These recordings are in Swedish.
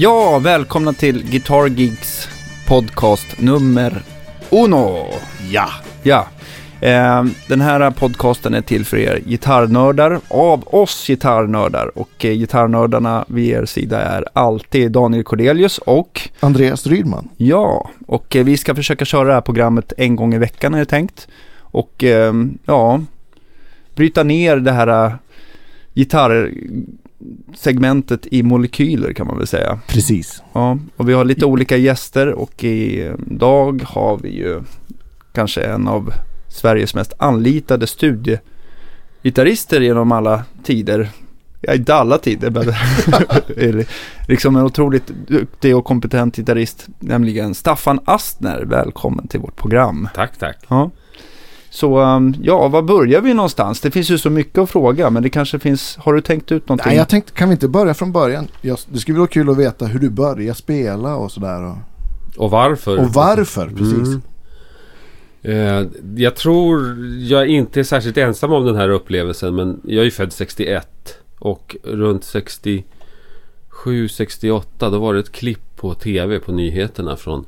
Ja, välkomna till Guitar Gigs podcast nummer uno. Ja. Ja, eh, den här podcasten är till för er gitarrnördar, av oss gitarrnördar. Och eh, gitarrnördarna vid er sida är alltid Daniel Cordelius och Andreas Rydman. Ja, och eh, vi ska försöka köra det här programmet en gång i veckan är det tänkt. Och eh, ja, bryta ner det här eh, gitarrsegmentet i molekyler kan man väl säga. Precis. Ja, och vi har lite olika gäster och idag har vi ju kanske en av Sveriges mest anlitade studiegitarrister genom alla tider. Ja, inte alla tider, men liksom en otroligt duktig och kompetent gitarrist, nämligen Staffan Astner. Välkommen till vårt program. Tack, tack. Ja. Så um, ja, var börjar vi någonstans? Det finns ju så mycket att fråga, men det kanske finns, har du tänkt ut någonting? Nej, jag tänkte, kan vi inte börja från början? Jag, det skulle vara kul att veta hur du började spela och sådär. Och, och varför. Och varför, precis. Mm. Eh, jag tror jag inte är särskilt ensam om den här upplevelsen, men jag är ju född 61. Och runt 67-68 då var det ett klipp på tv på nyheterna från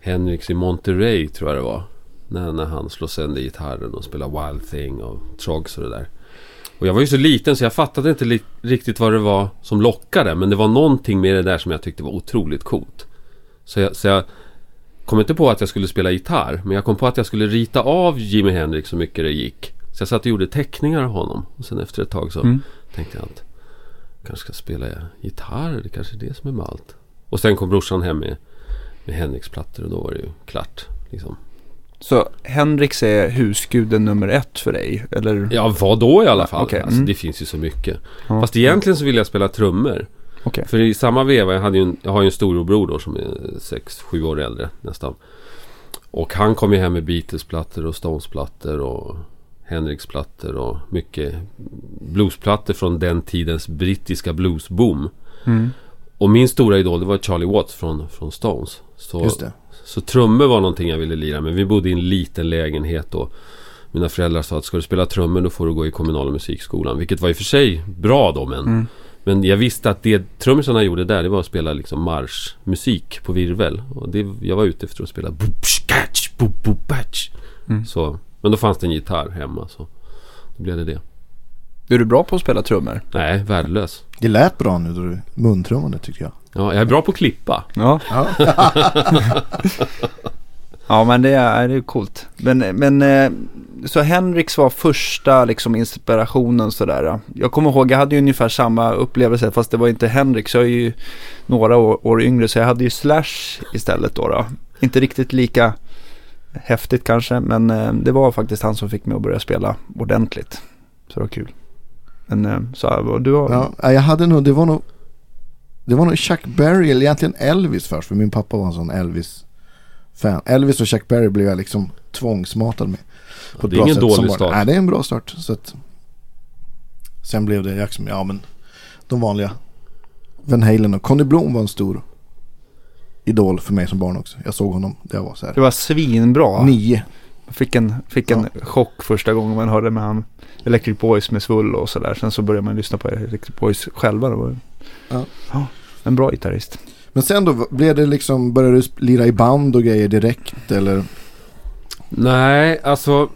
Henriks i Monterey tror jag det var. När, när han slår sönder gitarren och spelar Wild Thing och Trogs och det där. Och jag var ju så liten så jag fattade inte riktigt vad det var som lockade. Men det var någonting med det där som jag tyckte var otroligt coolt. Så jag, så jag kom inte på att jag skulle spela gitarr. Men jag kom på att jag skulle rita av Jimi Hendrix så mycket det gick. Så jag satt och gjorde teckningar av honom. Och sen efter ett tag så mm. tänkte jag att jag kanske ska spela gitarr. Det kanske är det som är med allt. Och sen kom brorsan hem med, med Hendrix-plattor och då var det ju klart. Liksom. Så Hendrix är husguden nummer ett för dig? Eller? Ja, vad då i alla fall. Okay. Alltså, mm. Det finns ju så mycket. Ja. Fast egentligen så vill jag spela trummor. Okay. För i samma veva, jag, hade ju en, jag har ju en storebror då som är 6-7 år äldre nästan. Och han kom ju hem med Beatles-plattor och Stones-plattor och Hendrix-plattor och mycket bluesplattor från den tidens brittiska bluesboom. Mm. Och min stora idol det var Charlie Watts från, från Stones. Så. Så trummor var någonting jag ville lira med. Vi bodde i en liten lägenhet och mina föräldrar sa att ska du spela trummor då får du gå i kommunala musikskolan. Vilket var i och för sig bra då men mm. Men jag visste att det trummisarna gjorde där, det var att spela liksom marschmusik på virvel. Och det, jag var ute efter att spela mm. Så, Men då fanns det en gitarr hemma så då blev det det. Är du bra på att spela trummor? Nej, värdelös. Det lät bra nu då du muntrummade tycker jag. Ja, jag är bra på att klippa. Ja. Ja, ja men det är, det är coolt. Men, men eh, så Henriks var första liksom inspirationen sådär. Jag kommer ihåg, jag hade ju ungefär samma upplevelse fast det var inte Henrik. jag är ju några år, år yngre så jag hade ju Slash istället då, då. Inte riktigt lika häftigt kanske men eh, det var faktiskt han som fick mig att börja spela ordentligt. Så det var kul. Men eh, så du har... Ja, jag hade nog, det var nog det var nog Chuck Berry eller egentligen Elvis först för min pappa var en sån Elvis-fan. Elvis och Chuck Berry blev jag liksom tvångsmatad med. På det är ingen dålig start. Nej, det är en bra start. Så att, sen blev det liksom, ja men de vanliga. Van Halen och Conny Blom var en stor idol för mig som barn också. Jag såg honom det var så här. Det var svinbra. Nio. Fick en, fick en ja. chock första gången man hörde med han Electric Boys med Svull och sådär. Sen så började man lyssna på Electric Boys själva. Var, ja. ja. en bra gitarrist. Men sen då, blev det liksom, började du lira i band och grejer direkt eller? Nej, alltså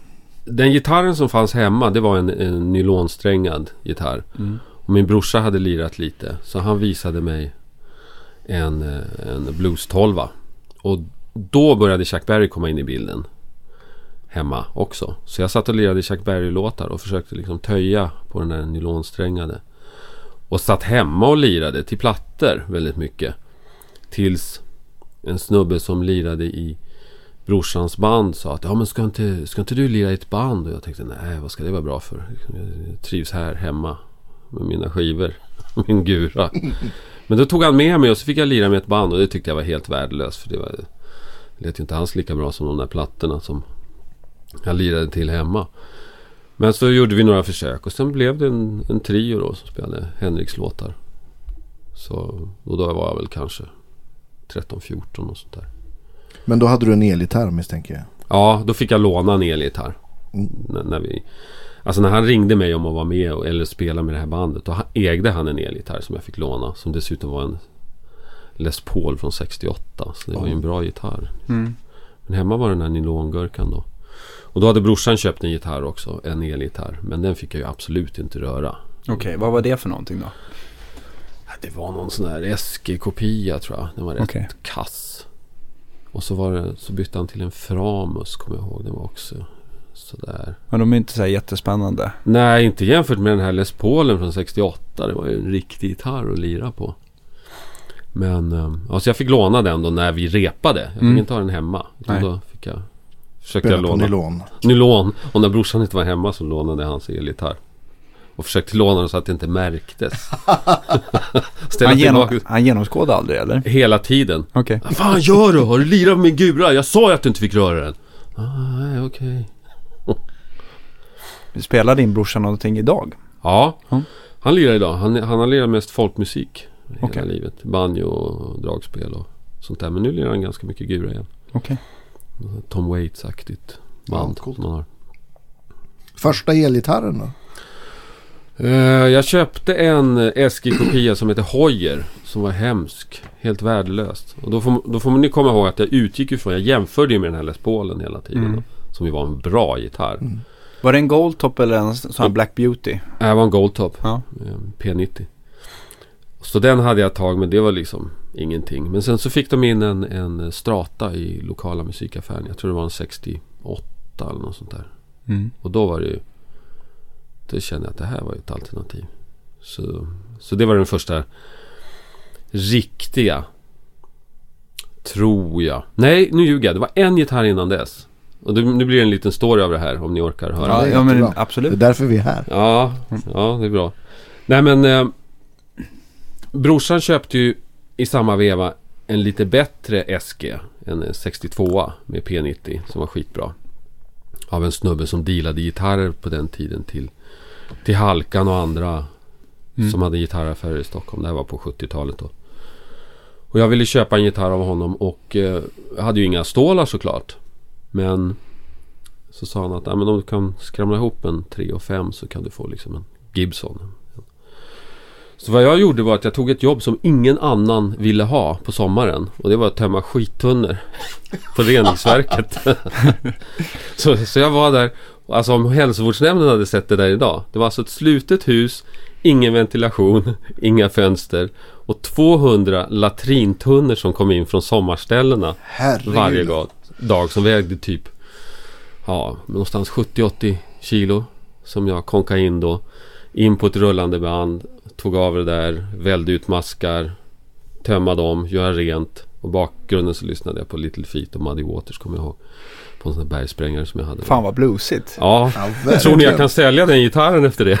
den gitarren som fanns hemma det var en, en nylonsträngad gitarr. Mm. Och min brorsa hade lirat lite. Så han visade mig en, en blues 12 Och då började Chuck Berry komma in i bilden. Hemma också. Så jag satt och lirade Chuck Berry-låtar och försökte liksom töja på den där nylonsträngade. Och satt hemma och lirade till plattor väldigt mycket. Tills en snubbe som lirade i brorsans band sa att ja men ska inte, ska inte du lira i ett band? Och jag tänkte nej vad ska det vara bra för? Jag trivs här hemma med mina skivor. Min gura. Men då tog han med mig och så fick jag lira med ett band och det tyckte jag var helt värdelöst. För det, var, det lät ju inte alls lika bra som de där plattorna som jag lirade till hemma. Men så gjorde vi några försök och sen blev det en, en trio då som spelade Henriks låtar. Så och då var jag väl kanske 13-14 och sånt där. Men då hade du en elgitarr misstänker jag. Ja, då fick jag låna en elgitarr. Mm. När, när, vi, alltså när han ringde mig om att vara med eller spela med det här bandet. Då ägde han en elgitarr som jag fick låna. Som dessutom var en Les Paul från 68. Så det var ju en bra gitarr. Mm. Men hemma var den här nylongurkan då. Och då hade brorsan köpt en gitarr också. En elgitarr. Men den fick jag ju absolut inte röra. Okej, vad var det för någonting då? Ja, Det var någon sån här SG-kopia tror jag. Den var rätt Okej. kass. Och så, var det, så bytte han till en Framus kommer jag ihåg. Den var också sådär. Men de är inte så jättespännande. Nej, inte jämfört med den här Les Paulen från 68. Det var ju en riktig gitarr att lira på. Men eh, alltså jag fick låna den då när vi repade. Jag fick Mm. inte ha den hemma. Utan Nej. då fick jag, försökte jag låna nylon. nylon. Och när brorsan inte var hemma så lånade jag hans elgitarr. Och försökte låna den så att det inte märktes. Han, genom, han genomskådade aldrig eller? hela tiden. Okej. Vad fan gör du? Har du lirat med min gura? Jag sa ju att du inte fick röra den. Ah, nej, okej. Spelar din brorsa någonting idag? Ja, Ja. han lirar idag. Han, han har lirat mest folkmusik hela livet. Banjo och dragspel och sånt där. Men nu lirar han ganska mycket gura igen. Okej. Tom Waits-aktigt band Ja, han har. Första elgitarren då? Eh, jag köpte en SG-kopia som heter Hoyer. Som var hemsk. Helt värdelöst. Och då får, då får ni komma ihåg att jag utgick ifrån. Jag jämförde ju med den här Les Paulen hela tiden. Mm. Då, som ju var en bra gitarr. Mm. Var det en Goldtop eller en sån här Black Beauty? Det var en Goldtop. Ja. eh, P90. Så den hade jag tag men det var liksom ingenting. Men sen så fick de in en, en Strata i lokala musikaffären. Jag tror det var en 68 eller något sånt där. Mm. Och då var det ju... Då kände jag att det här var ju ett alternativ. Så, så det var den första riktiga. Tror jag. Nej, nu ljuger jag. Det var en gitarr innan dess. Och det, nu blir det en liten story av det här om ni orkar höra. Ja, Ja, men jättebra. Det är absolut. därför vi är här. Ja, ja det är bra. Nej men eh, Brorsan köpte ju i samma veva en lite bättre SG. En 62 med P90 som var skitbra. Av en snubbe som dealade gitarrer på den tiden till, till Halkan och andra Mm. som hade gitarraffärer i Stockholm. Det här var på 70-talet då. Och jag ville köpa en gitarr av honom och eh, hade ju inga stålar såklart. Men så sa han att "Ja, men om du kan skramla ihop en 3 och 5 så kan du få liksom en Gibson. Så vad jag gjorde var att jag tog ett jobb som ingen annan ville ha på sommaren. Och det var att tömma skittunnor på reningsverket. så, så jag var där. Alltså om hälsovårdsnämnden hade sett det där idag. Det var alltså ett slutet hus, ingen ventilation, inga fönster. Och 200 latrintunnor som kom in från sommarställena Herregud. varje dag, dag som vägde typ ja, någonstans 70-80 kilo som jag konkade in då. In på ett rullande band, tog av det där, välde ut maskar, tömma dem, göra rent. Och bakgrunden så lyssnade jag på Little Feet och Muddy Waters kommer jag ihåg. På en sån där bergsprängare som jag hade. Fan vad bluesigt. Ja, Ja, Tror ni jag kan sälja den gitarren efter det?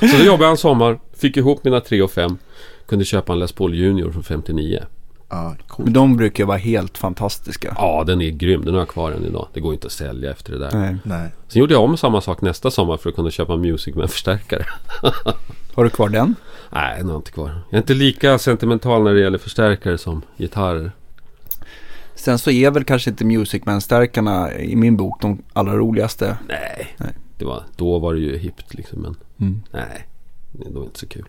så då jobbade jag en sommar, fick ihop mina 3 och 5. Kunde köpa en Les Paul Junior från 59. Ja, coolt. Men de brukar vara helt fantastiska. Ja, den är grym. Den har jag kvar än idag. Det går inte att sälja efter det där. Nej. Nej. Sen gjorde jag om samma sak nästa sommar för att kunna köpa Music med förstärkare. Har du kvar den? Nej, den har jag inte kvar. Jag är inte lika sentimental när det gäller förstärkare som gitarrer. Sen så är väl kanske inte Music Man-stärkarna i min bok de allra roligaste. Nej. Nej. Det var, då var det ju hippt liksom. Men Mm. nej, det var inte så kul.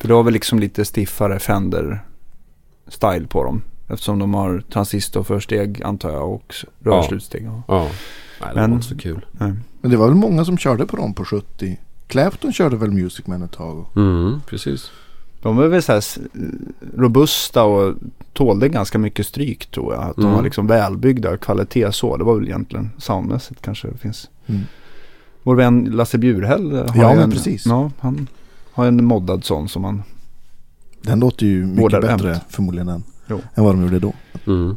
För du har väl liksom lite stiffare Fender-style på dem. Eftersom de har transistorförsteg antar jag och rörslutsteg. Ja. Ja, nej, det Men- var inte så kul. Nej. Men det var väl många som körde på dem på 70. Clapton körde väl Music Man ett tag. Mm, precis. De är väl så här robusta och tålde ganska mycket stryk tror jag. Att de Mm. var liksom välbyggda, kvalitet så. Det var väl egentligen soundmässigt kanske det finns. Mm. Vår vän Lasse Bjurhäll har Ja, en, precis. Ja, han har en moddad sån som han... Den låter ju mycket Hårdare bättre hämt. förmodligen än, Jo. än vad de gjorde då. Mm.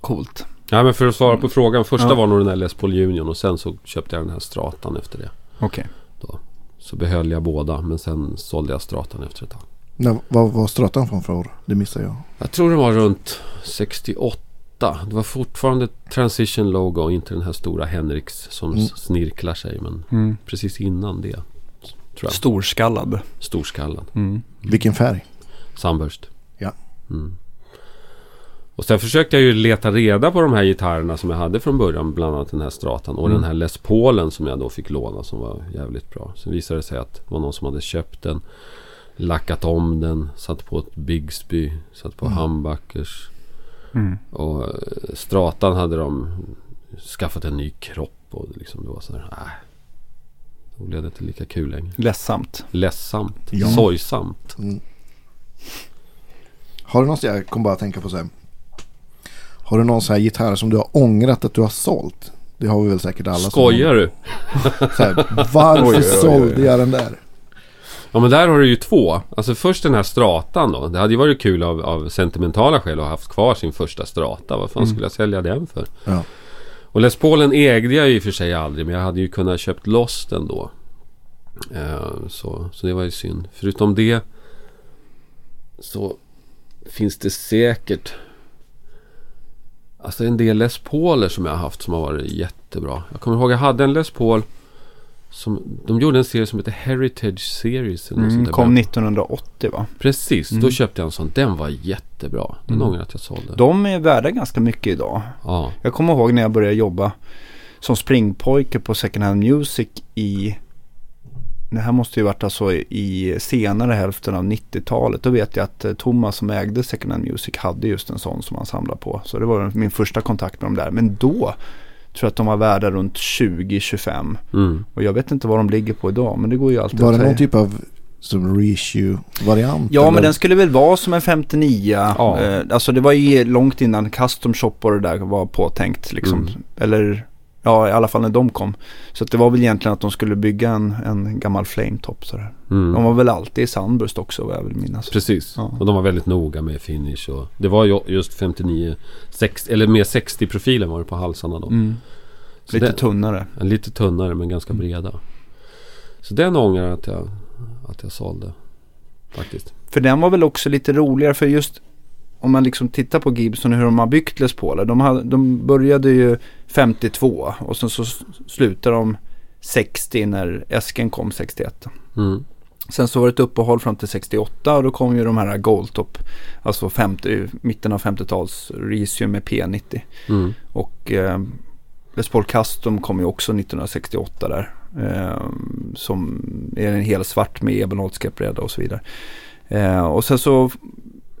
Coolt. Ja, men för att svara på frågan. Första Ja. var nog den där Les Paul Union och sen så köpte jag den här Stratan efter det. Okej. Så behöll jag båda men sen sålde jag Stratan efter ett tag. När, vad var Stratan från för år? Det missade jag. Jag tror det var runt 68. Det var fortfarande Transition Logo, inte den här stora Henriks som Mm. snirklar sig. Men Mm. precis innan det. Tror jag. Storskallad. Storskallad. Mm. Vilken färg? Sunburst. Ja. Mm. Och sen försökte jag ju leta reda på de här gitarrerna som jag hade från början. Bland annat den här Stratan och Mm. den här Les Paulen som jag då fick låna som var jävligt bra. Sen visade det sig att det var någon som hade köpt en lackat om den. Satt på ett Bigsby. Satt på Mm. humbuckers. Mm. Och eh, Stratan hade de skaffat en ny kropp. Och liksom det var så här, nej. Då blev det inte lika kul längre. Ledsamt. Ledsamt. Ja. Sorgsamt. Mm. Har du någon, jag kom bara att tänka på så här. Har du någon så här gitarr som du har ångrat att du har sålt? Det har vi väl säkert alla. Skojar du? Så här, varför Oj, oj, sålde jag den där? Ja men där har du ju två. Alltså först den här stratan då. Det hade ju varit kul av, av sentimentala skäl att ha haft kvar sin första strata. Vad fan skulle jag sälja den för? Ja. Och Les Paulen ägde jag ju i och för sig aldrig. Men jag hade ju kunnat köpt loss den då. Eh, så, så det var ju synd. Förutom det. Så finns det säkert. Alltså en del Les Pauler som jag har haft som har varit jättebra. Jag kommer ihåg jag hade en Les Paul. Som, de gjorde en serie som heter Heritage Series. Eller Mm, kom 1980 va? Precis, Mm. då köpte jag en sån. Den var jättebra. Den Mm. ångrar jag att jag sålde. De är värda ganska mycket idag. Ja. Jag kommer ihåg när jag började jobba som springpojke på Second Hand Music i det här måste ju varit alltså i senare hälften av 90-talet. Då vet jag att eh, Thomas som ägde Second Hand Music hade just en sån som han samlade på. Så det var min första kontakt med dem där. Men då tror att de var värda runt 20-25. Mm. Och jag vet inte vad de ligger på idag. Men det går ju alltid Var att det någon typ av som reissue-variant? Ja, eller? men den skulle väl vara som en 59. Ja. Eh, alltså det var ju långt innan Custom Shop och det där var påtänkt. Liksom. Mm. Eller ja, i alla fall när de kom. Så det var väl egentligen att de skulle bygga en, en gammal flametop. Sådär. Mm. De var väl alltid i Sunburst också vad jag vill minnas. Precis. Ja. Och de var väldigt noga med finish. Och det var ju just 59, 60, eller mer 60-profilen var det på halsarna då. Mm. Lite det- tunnare. Lite tunnare men ganska Mm. breda. Så den ångrar jag att jag, att jag sålde. Faktiskt. För den var väl också lite roligare för just om man liksom tittar på Gibson och hur de har byggt Les Pauler. De, hade- de började ju 52 och sen så slutade de 60 när Esken kom 61. Mm. Sen så var det ett uppehåll fram till 68 och då kom ju de här Goldtop, alltså 50, mitten av 50-tals Reisium med P90. Mm. Och eh, Les Paul Custom kom ju också 1968 där. Eh, som är en hel svart med ebenholtskeppbräda och så vidare. Eh, och sen så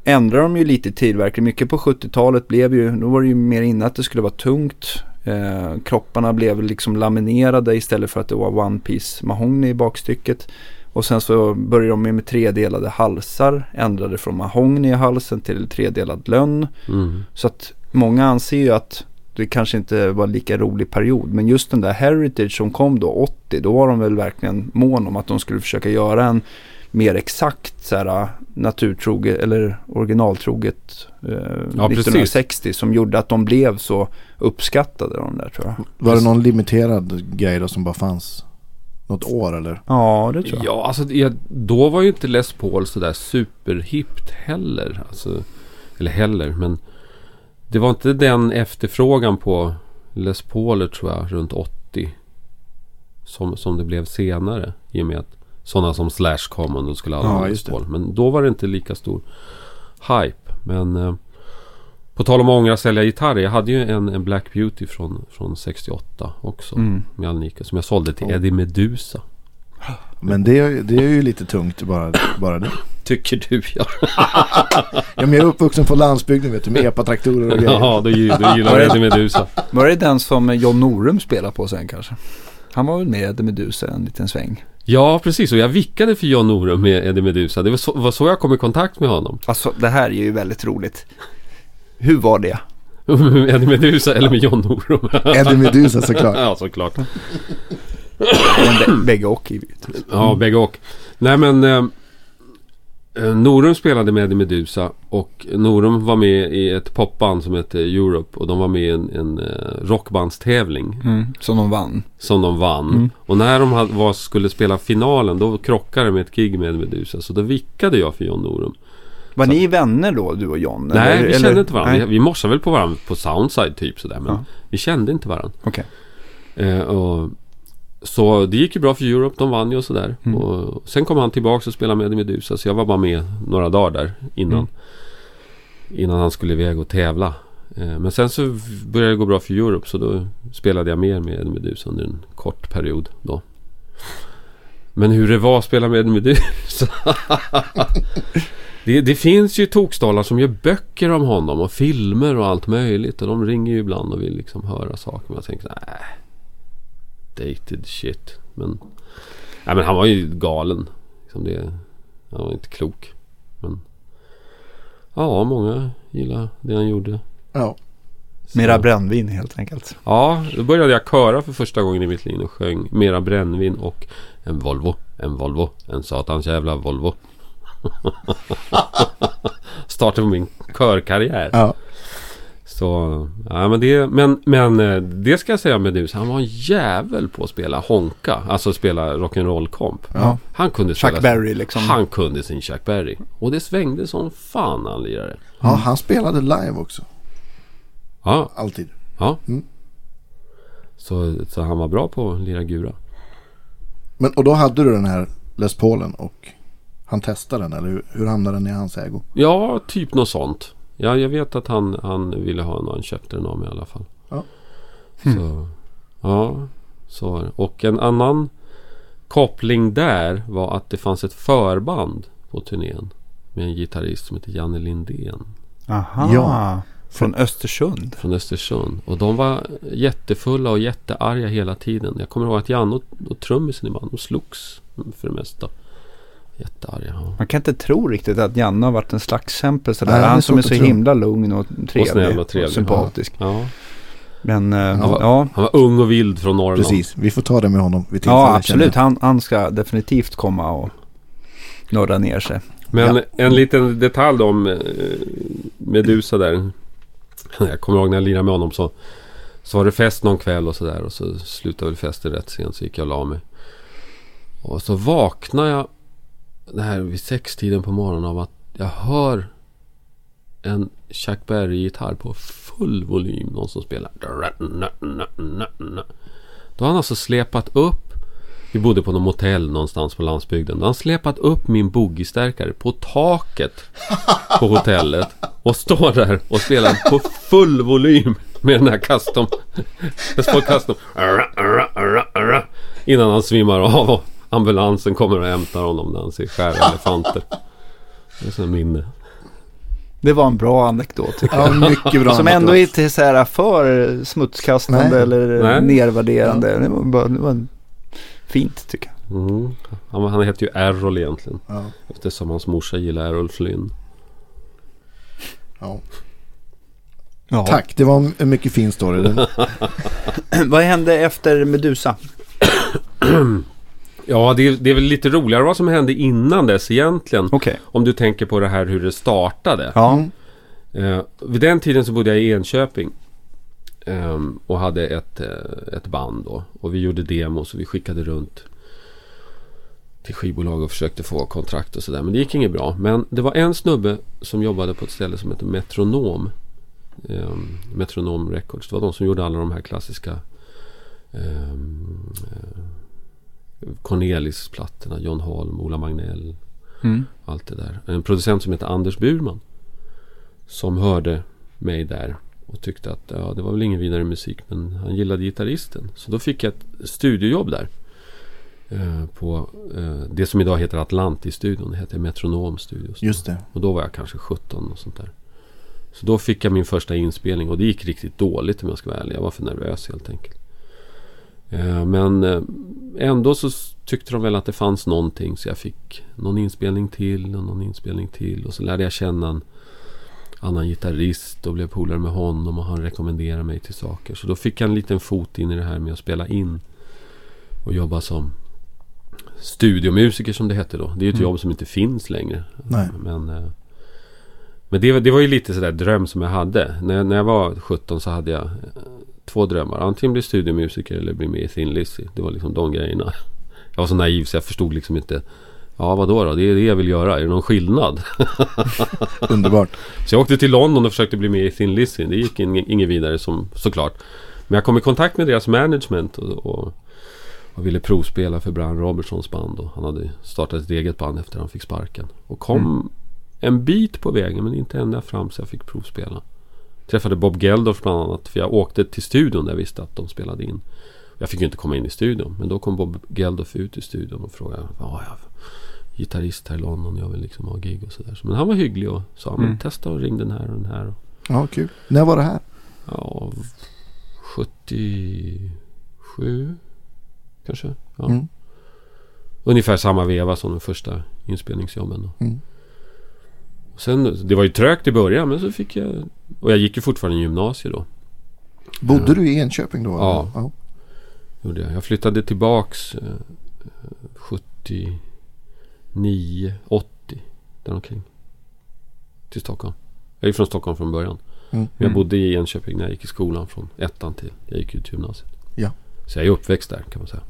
ändrade de ju lite tillverkning. Mycket på 70-talet blev ju, då var det ju mer inne att det skulle vara tungt. Eh, kropparna blev liksom laminerade istället för att det var one piece mahogny i bakstycket. Och sen så började de med, tredelade halsar, ändrade från mahogny i halsen till tredelad lönn. Mm. Så att många anser ju att det kanske inte var lika rolig period. Men just den där Heritage som kom då 80, då var de väl verkligen mån om att de skulle försöka göra en mer exakt så här, naturtroget eller originaltroget eh, Ja, precis. 1960 som gjorde att de blev så uppskattade de där tror jag. Var det någon limiterad grej då som bara fanns något år eller? Ja, det tror jag. Ja, alltså det, då var ju inte Les Paul sådär superhippt heller. Alltså, eller heller, men det var inte den efterfrågan på Les Pauler tror jag runt 80. Som, som det blev senare. I och med att sådana som Slash kom och då skulle alla Ja, ha. Paul. Men då var det inte lika stor hype. Men eh, på tal om att ångra sälja gitarrer. Jag hade ju en, en Black Beauty från, från 68 också. Mm. Med Alnica. Som jag sålde till Ja. Eddie Medusa. Men det, är- det är ju lite tungt bara, bara det. Tycker du ja. Ja, men jag är uppvuxen på landsbygden vet du med epatraktorer och grejer. Ja, då, gill- då gillar du Eddie Medusa. Var det den som John Norum spelade på sen kanske? Han var väl med i Medusa en liten sväng. Ja, precis. Och jag vickade för John Norum med Eddie Medusa. Det var så, var så jag kom i kontakt med honom. Alltså det här är ju väldigt roligt. Hur var det? med Eddie Medusa eller med John Norum. Eddie Medusa såklart. ja, såklart. Bägge och givetvis. Ja, bägge och. Nej, men... Eh, Norum spelade med Eddie Medusa och Norum var med i ett popband som hette Europe och de var med i en, en eh, rockbandstävling Mm, som de vann. som de vann. Mm. Och när de var, skulle spela finalen då krockade det med ett gig med Medusa. Så då vickade jag för John Norum. Var Så- ni vänner då, du och John? Nej, eller- vi eller- kände inte varandra. Nej, Vi, vi morsade väl på varandra på Soundside typ sådär. Men Ja. vi kände inte varandra. Okej. Eh, och, så det gick ju bra för Europe. De vann ju och sådär. Mm. Och sen kom han tillbaka och spelade med Medusa. Så jag var bara med några dagar där innan. Mm. Innan han skulle iväg och tävla. Eh, men sen så började det gå bra för Europe. Så då spelade jag mer med Medusa under en kort period då. Men hur det var att spela med Medusa. det, det finns ju tokstollar som gör böcker om honom och filmer och allt möjligt. Och de ringer ju ibland och vill liksom höra saker. Men jag tänker nej. Dated shit. Men, nej, men han var ju galen. Liksom det, han var inte klok. Men ja, många gillar det han gjorde. Ja. Mera brännvin helt enkelt. Ja, då började jag köra för första gången i mitt liv och sjöng Mera brännvin och En Volvo, en Volvo, en satans jävla Volvo. Starten på min körkarriär. ja. Så, ja men det, men, men eh, det ska jag säga med Medusa. Han var en jävel på att spela honka. Alltså spela rock'n'roll komp. Ja. Han kunde spela Chuck Berry liksom. Han kunde sin Chuck Berry. Och det svängde som fan när han lirade. ja, han spelade live också. Ja, Alltid. ja. Mm. Så, så han var bra på att lira gura. Men, och då hade du den här Les Paulen och han testade den eller hur, hur hamnade den i hans ägo? Ja, typ något sånt. Ja, jag vet att han, han ville ha den och han köpte den av mig i alla fall. Ja. Så, ja, så var det. Och en annan koppling där var att det fanns ett förband på turnén. Med en gitarrist som heter Janne Lindén Aha. Ja. Från Östersund. från Östersund. Och de var jättefulla och jättearga hela tiden. Jag kommer ihåg att Janne och, och trummisen i bandet, de slogs för det mesta. Jättearga. Ja. Man kan inte tro riktigt att Janne har varit en slagskämpe sådär. Nej, Han som är så tro. himla lugn och trevlig. Och snäll och trevlig. sympatisk. Ja. Men eh, Han, var, ja. han var ung och vild från Norrland. Precis, vi får ta det med honom vid. Ja, absolut. Han, han ska definitivt komma och norra ner sig. Men Ja. en liten detalj då om eh, Medusa där. Jag kommer ihåg när jag lirade med honom så, så var det fest någon kväll och sådär. Och så slutade väl festen rätt sent så gick jag och la mig. Och så vaknade jag det här vid sextiden på morgonen av att jag hör en Chuck Berry-gitarr på full volym. Någon som spelar. Då har han alltså släpat upp vi bodde på något motell någonstans på landsbygden. Då har han släpat upp min boogiestärkare på taket på hotellet. Och står där och spelar på full volym med den här custom. På custom. Innan han svimmar av och ambulansen kommer och hämtar honom när han ser skära elefanter. Det är så minne. Det var en bra anekdot tycker jag. Ja, mycket bra. Som ändå inte är så här för smutskastande Nej. eller Nej. nedvärderande. Det var, bara, det var fint tycker jag. Mm. Han, han heter ju Errol egentligen. Ja, Eftersom hans morsa gillar Errol Flynn. ja. Ja. Tack, det var en mycket fin story. Vad hände efter Medusa? Ja, det är, det är väl lite roligare vad som hände innan dess egentligen. Okej. Om du tänker på det här hur det startade. Ja. Eh, vid den tiden så bodde jag i Enköping. ehm, och hade ett, eh, ett band då. Och vi gjorde demos och vi skickade runt till skivbolag och försökte få kontrakt och sådär. Men det gick inget bra. Men det var en snubbe som jobbade på ett ställe som heter Metronom. Ehm, Metronom Records. Det var de som gjorde alla de här klassiska ehm, eh, Cornelis-plattorna. John Holm, Ola Magnell. Mm. Allt det där. En producent som heter Anders Burman. Som hörde mig där. Och tyckte att ja, det var väl ingen vidare musik. Men han gillade gitarristen. Så då fick jag ett studiojobb där. Eh, på eh, det som idag heter Atlantis-studion. Det heter Metronom Studios. just det. Och då var jag kanske 17 och sånt där. Så då fick jag min första inspelning och det gick riktigt dåligt om jag ska vara ärlig. Jag var för nervös helt enkelt. Eh, Men eh, ändå så tyckte de väl att det fanns någonting så jag fick någon inspelning till och någon inspelning till. Och så lärde jag känna en annan gitarrist och blev polare med honom och han rekommenderade mig till saker. Så då fick jag en liten fot in i det här med att spela in och jobba som studiomusiker som det hette då. Det är ju ett Mm. jobb som inte finns längre. Nej. Men, eh, men det, var- det var ju lite sådär dröm som jag hade. När, när jag var 17 så hade jag två drömmar. Antingen bli studiomusiker eller bli med i Thin Lizzy. Det var liksom de grejerna. Jag var så naiv så jag förstod liksom inte. Ja, vad då? Det är det jag vill göra. Är det någon skillnad? Underbart. Så jag åkte till London och försökte bli med i Thin Lizzy. Det gick ing- inget vidare som, såklart. Men jag kom i kontakt med deras management och, och, och ville provspela för Brian Robertsons band. Och han hade startat ett eget band efter han fick sparken. Och kom Mm. en bit på vägen men inte ända fram så jag fick provspela. Träffade Bob Geldof bland annat. För jag åkte till studion där jag visste att de spelade in. Jag fick ju inte komma in i studion. Men då kom Bob Geldof ut i studion och frågade. Ja, jag gitarrist här i London. Jag vill liksom ha gig och sådär. Men han var hygglig och sa. Men Mm. testa och ring den här och den här. Ja, kul. När var det här? Ja, 77 kanske. Ja. Mm. Ungefär samma veva som de första inspelningsjobben. Mm. Sen, det var ju trögt i början men så fick jag... Och jag gick ju fortfarande i gymnasiet då. Bodde Ja. du i Enköping då? Ja. ja. Gjorde jag. jag flyttade tillbaks eh, 79, 80 däromkring. Till Stockholm. Jag är från Stockholm från början. Mm. Men jag Mm. bodde i Enköping när jag gick i skolan från ettan till jag gick ut gymnasiet. Ja. Så jag är uppväxt där kan man säga.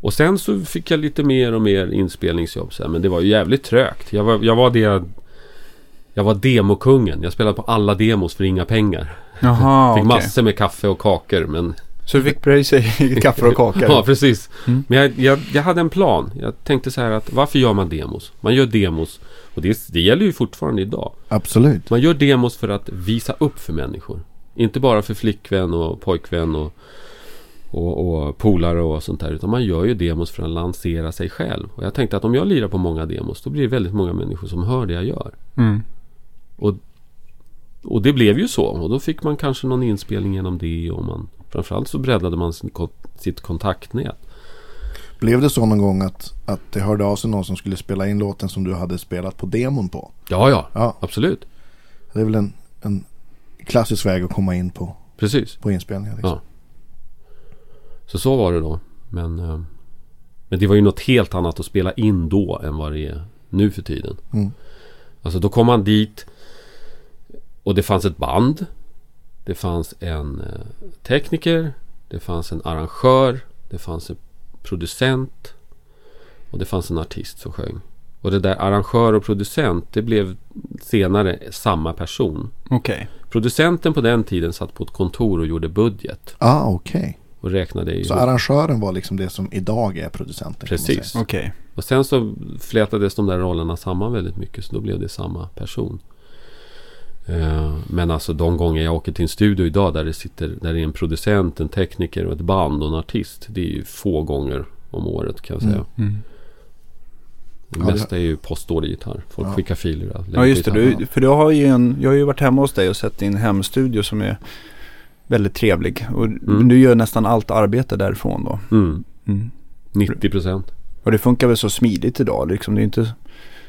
Och sen så fick jag lite mer och mer inspelningsjobb. Så här, men det var ju jävligt trögt. Jag var, jag var det... Jag var demokungen. Jag spelade på alla demos för inga pengar. Jaha, Fick okej. massor med kaffe och kakor men... Så du fick pröjsa i kaffe och kakor? Ja, precis. Mm. Men jag, jag, jag hade en plan. Jag tänkte så här att varför gör man demos? Man gör demos. Och det, det gäller ju fortfarande idag. Absolut. Man gör demos för att visa upp för människor. Inte bara för flickvän och pojkvän och, och, och polare och sånt där. Utan man gör ju demos för att lansera sig själv. Och jag tänkte att om jag lirar på många demos då blir det väldigt många människor som hör det jag gör. Mm. Och det blev ju så. Och då fick man kanske någon inspelning genom det. Och man, framförallt så breddade man sin, sitt kontaktnät. Blev det så någon gång att, att det hörde av sig någon som skulle spela in låten som du hade spelat på demon på? Ja, ja. Ja, Absolut. det är väl en, en klassisk väg att komma in på, Precis. på inspelningar. Liksom. Ja. Så så var det då. Men, eh, men det var ju något helt annat att spela in då än vad det är nu för tiden. Mm. Alltså då kom man dit och det fanns ett band. Det fanns en eh, tekniker. Det fanns en arrangör. Det fanns en producent. Och det fanns en artist som sjöng. Och det där arrangör och producent det blev senare samma person. Okej. Producenten på den tiden satt på ett kontor och gjorde budget. Ah, okej. Och räknade ihop. Så arrangören var liksom det som idag är producenten. Precis. Okej. Och sen så flätades de där rollerna samman väldigt mycket. Så då blev det samma person. Eh, Men alltså de gånger jag åker till en studio idag där det sitter där det är en producent, en tekniker och ett band och en artist. Det är ju få gånger om året kan jag säga. Mm. Mm. Det Ja, det- mesta är ju postordergitarr. Folk Ja. skickar filer. Ja just det, du, för du har ju en, jag har ju varit hemma hos dig och sett din hemstudio som är väldigt trevlig. Och Mm. du gör nästan allt arbete därifrån då. Mm. Mm. 90 procent. Och det funkar väl så smidigt idag liksom. Det är inte,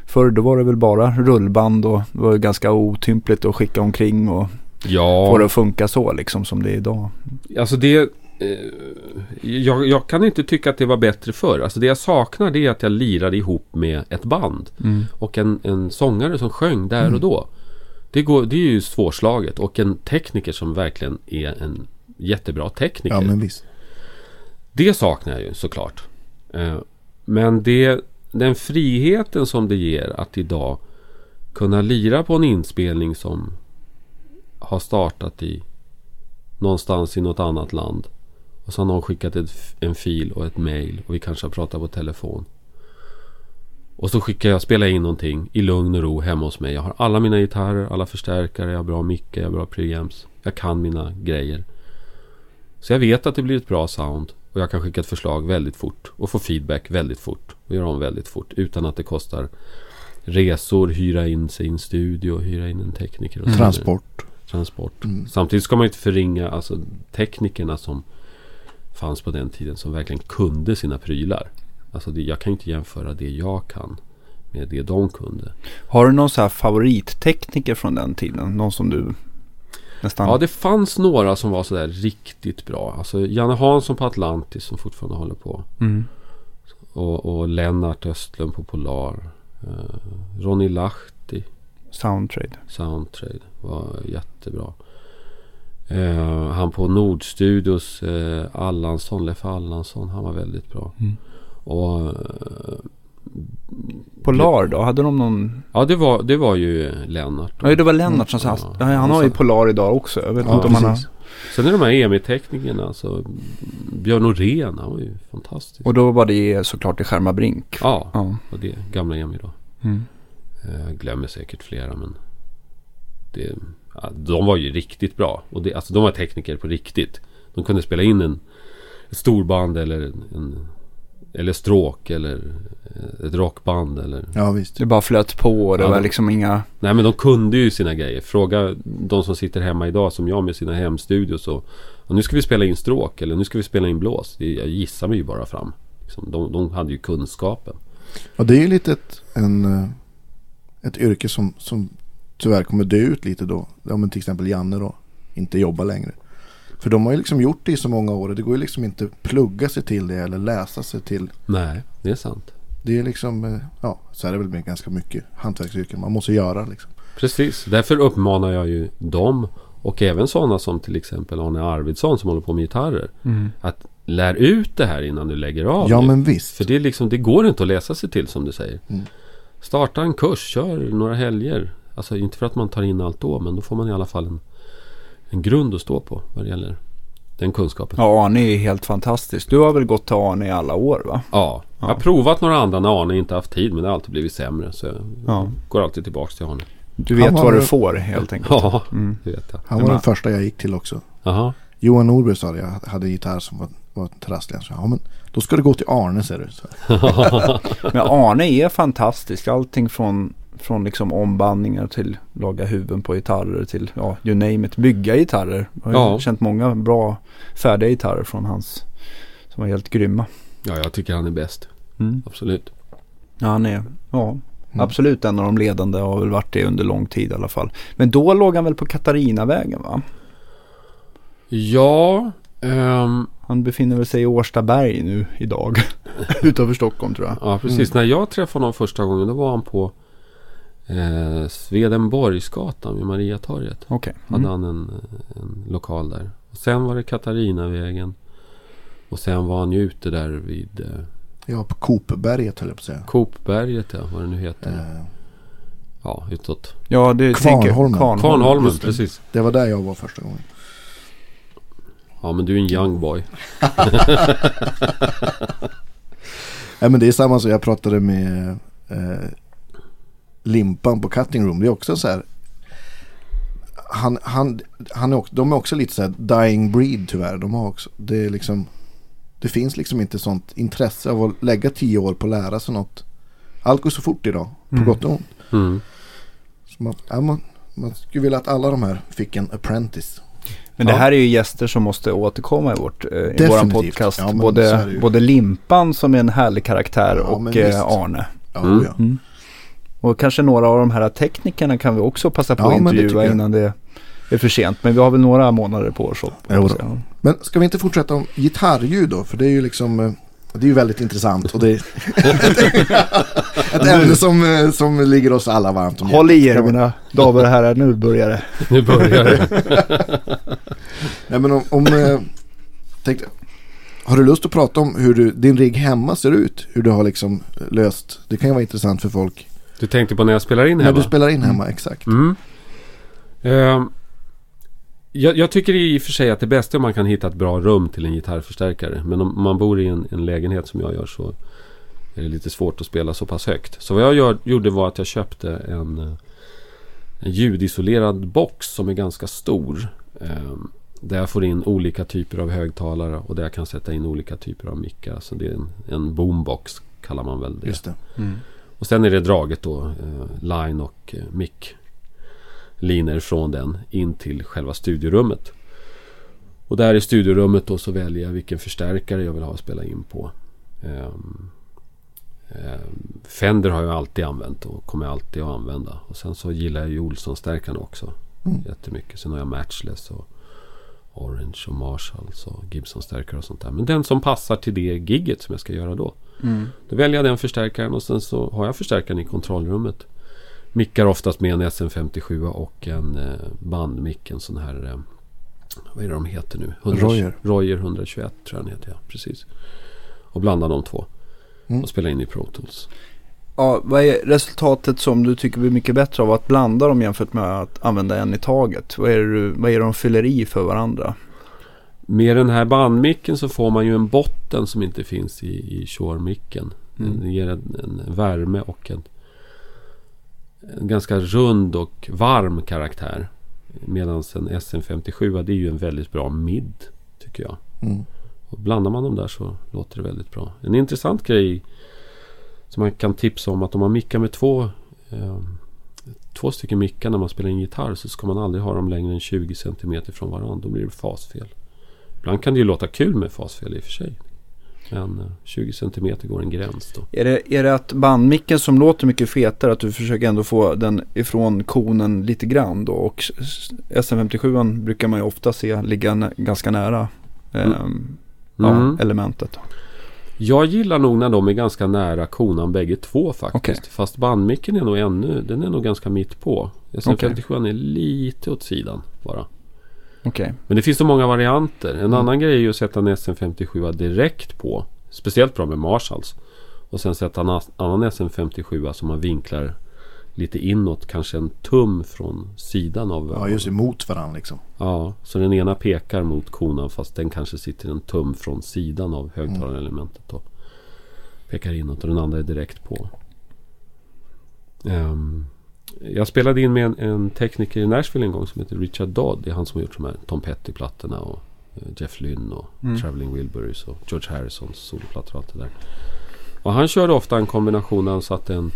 förr då var det väl bara rullband och det var ganska otympligt att skicka omkring och Ja. få det att funka så liksom som det är idag. Alltså det... Eh, jag, jag kan inte tycka att det var bättre förr. Alltså det jag saknar det är att jag lirade ihop med ett band. Mm. Och en, en sångare som sjöng där Mm. och då. Det, går, det är ju svårslaget. Och en tekniker som verkligen är en jättebra tekniker. Ja, men visst. Det saknar jag ju såklart. Eh, Men det, den friheten som det ger att idag kunna lira på en inspelning som har startat i någonstans i något annat land. Och så har någon skickat ett, en fil och ett mail och vi kanske har pratat på telefon. Och så skickar jag, spelar in någonting i lugn och ro hemma hos mig. Jag har alla mina gitarrer, alla förstärkare, jag har bra mickar, jag har bra preamps. Jag kan mina grejer. Så jag vet att det blir ett bra sound. Och jag kan skicka ett förslag väldigt fort. Och få feedback väldigt fort. Och göra om väldigt fort. Utan att det kostar resor, hyra in sig i en studio, hyra in en tekniker. Och vidare. Transport. Transport. Mm. Samtidigt ska man inte förringa alltså, teknikerna som fanns på den tiden. Som verkligen kunde sina prylar. Alltså det, jag kan ju inte jämföra det jag kan med det de kunde. Har du någon så här favorittekniker från den tiden? Någon som du nästan... Ja, det fanns några som var sådär riktigt bra. Alltså Janne Hansson på Atlantis som fortfarande håller på. Mm. Och, och Lennart Östlund på Polar. Eh, Ronny Lahti, Soundtrade. Soundtrade, var jättebra. Eh, han på Nordstudios, eh, Allansson, Leif Allansson, han var väldigt bra. Mm. Och eh, Polar då? Hade de någon? ja, det var, det var ju Lennart. Ja det var Lennart som sa. Ja. Han har ju Polar idag också. Jag vet Ja, inte om han har... Sen är de här EMI-teknikerna, alltså Björn Norén, han var ju fantastisk. Och då var det såklart i Skärma Brink. ja, Ja. och det gamla EMI då. Mm. Eh, Jag glömmer säkert flera men det, ja, De var ju riktigt bra. Och det, alltså, de var tekniker på riktigt. De kunde spela in en, ett storband eller en, eller stråk eller ett rockband eller... Ja visst. Det bara flöt på och det Ja, var liksom inga... Nej men de kunde ju sina grejer. Fråga de som sitter hemma idag som jag med sina hemstudios och, och nu ska vi spela in stråk eller nu ska vi spela in blås. Det, jag gissar mig ju bara fram. Liksom, de, de hade ju kunskapen. Och det är ju lite ett, en, eh, ett yrke som, som tyvärr kommer dö ut lite då. Ja men till exempel Janne då. Inte jobbar längre. För de har ju liksom gjort det i så många år och det går ju liksom inte plugga sig till det eller läsa sig till. Nej, det är sant. Det är liksom, eh, ja så är det väl med ganska mycket hantverksyrken man måste göra liksom. Precis, därför uppmanar jag ju dem och även sådana som till exempel Arne Arvidsson som håller på med gitarrer. Att lär ut det här innan du lägger av Ja nu. men visst. För det, är liksom, det går inte att läsa sig till som du säger. Mm. Starta en kurs, kör några helger. Alltså inte för att man tar in allt då, men då får man i alla fall en, en grund att stå på vad det gäller den kunskapen. Ja, Arne är helt fantastisk. Du har väl gått till Arne i alla år va? Ja, jag har provat några andra när Arne inte haft tid, men det har alltid blivit sämre. Så jag Ja. går alltid tillbaka till Arne. Du vet vad du får helt enkelt. Ja, Mm. det vet jag. Han var Men- den första jag gick till också. Jaha. Johan Norberg sa det, jag hade gitarr som var, var trasslig. Han sa, ja men då ska du gå till Arne ser du. Så, Men Arne är fantastisk. Allting från, från liksom ombandningar till laga huvuden på gitarrer till, ja, you name it, bygga gitarrer. Jag har Ja. känt många bra färdiga gitarrer från hans som var helt grymma. Ja, jag tycker han är bäst. Mm. Absolut. Ja, han är, ja, Mm. absolut en av de ledande och har väl varit det under lång tid i alla fall. Men då låg han väl på Katarinavägen va? Ja, ehm, Han befinner väl sig i Årstaberg nu idag. Utanför Stockholm tror jag. ja precis. När jag träffade honom första gången då var han på eh, Swedenborgsgatan vid Mariatorget. Hade Mm. han en, en lokal där. Och sen var det Katarinavägen. Och sen var han ju ute där vid eh, ja, på Kopberget höll jag på att säga. Kopberget, ja, vad det nu heter. Eh, Ja, utåt. Ja, du Kvarnholmen. Kvarnholmen, det. precis. det var där jag var första gången. Ja, men du är en young boy. Nej men det är samma som jag pratade med eh, Limpan på Cutting Room. Det är också så här. Han, han, han är också, de är också lite så här dying breed tyvärr. De har också, det är liksom Det finns liksom inte sånt intresse av att lägga tio år på att lära sig något. Allt går så fort idag, på Mm. gott och ont. Mm. Man, ja, man, man skulle vilja att alla de här fick en apprentice. Men det Ja. här är ju gäster som måste återkomma i, vårt, eh, i våran podcast. Ja, både, både Limpan som är en härlig karaktär och eh, Arne. Ja, Mm. Och kanske några av de här teknikerna kan vi också passa på Ja, att det intervjua jag. innan det är för sent. Men vi har väl några månader på oss. Men ska vi inte fortsätta om gitarrljud då? För det är ju liksom eh, det är ju väldigt intressant och det är ett ämne som, eh, som ligger oss alla varmt om Håll i er hjärtat. mina damer och herrar, nu börjar det. Nu börjar det. Nej men om, om eh, tänkte, har du lust att prata om hur du, din rigg hemma ser ut? Hur du har liksom löst, det kan ju vara intressant för folk. Du tänkte på när jag spelar in När hemma? du spelar in hemma, exakt. Mm. Ehm, jag, jag tycker i och för sig att det bästa är om man kan hitta ett bra rum till en gitarrförstärkare. Men om man bor i en, en lägenhet som jag gör så är det lite svårt att spela så pass högt. Så vad jag gör, gjorde var att jag köpte en, eh, en ljudisolerad box som är ganska stor. ehm, där jag får in olika typer av högtalare och där jag kan sätta in olika typer av mickar. Så det är en, en boombox kallar man väl det. Just det. Och sen är det draget då, eh, line och eh, mic linor från den in till själva studiorummet. Och där i studiorummet då så väljer jag vilken förstärkare jag vill ha att spela in på. Ehm, ehm, Fender har jag alltid använt och kommer alltid att använda. Och sen så gillar jag ju Olsson-stärkarna också Mm. jättemycket. Sen har jag Matchless och Orange och Marshalls och Gibson-stärkare och sånt där. Men den som passar till det gigget som jag ska göra då. Mm. Då väljer jag den förstärkaren och sen så har jag förstärkaren i kontrollrummet. Mickar oftast med en SM57 och en eh, bandmick. En sån här... Eh, vad är det de heter nu? Royer. Royer 121 tror jag den heter. Ja, precis. Och blandar de två. Mm. Och spelar in i Pro Tools. Ja, vad är resultatet som du tycker blir mycket bättre av att blanda dem jämfört med att använda en i taget? Vad är det, vad är det de fyller i för varandra? Med den här bandmicken så får man ju en botten som inte finns i, i Shure-micken. Mm. Den ger en, en värme och en, en ganska rund och varm karaktär. Medan en SM57 det är ju en väldigt bra mid Tycker jag. Mm. Och blandar man dem där så låter det väldigt bra. En intressant grej som man kan tipsa om att om man mickar med två eh, Två stycken mickar när man spelar in gitarr så ska man aldrig ha dem längre än 20 cm från varandra. Då blir det fasfel. Ibland kan det ju låta kul med fasfel i och för sig. Men eh, 20 cm går en gräns då. Är det, är det att bandmicken som låter mycket fetare att du försöker ändå få den ifrån konen lite grann då? Och s- SM57 brukar man ju ofta se ligga ganska nära ehm, ja, Mm. elementet. Jag gillar nog när de är ganska nära konan bägge två faktiskt. Okej. Fast bandmicken är nog ännu, den är nog ganska mitt på. SM57 är lite åt sidan bara. Okej. Men det finns så många varianter. En Mm. annan grej är ju att sätta en SM57 direkt på. Speciellt bra med Marshalls. Och sen sätta en annan SM57 som man vinklar lite inåt. Kanske en tum från sidan av Ja, just emot varandra liksom. Ja, så den ena pekar mot konan fast den kanske sitter en tum från sidan av högtalarelementet då. Pekar inåt och den andra är direkt på. Ehm, jag spelade in med en, en tekniker i Nashville en gång som heter Richard Dodd. Det är han som har gjort de här Tom Petty-plattorna och eh, Jeff Lynne och Mm. Traveling Wilburys och George Harrisons soloplattor och allt det där. Och han körde ofta en kombination där han satte en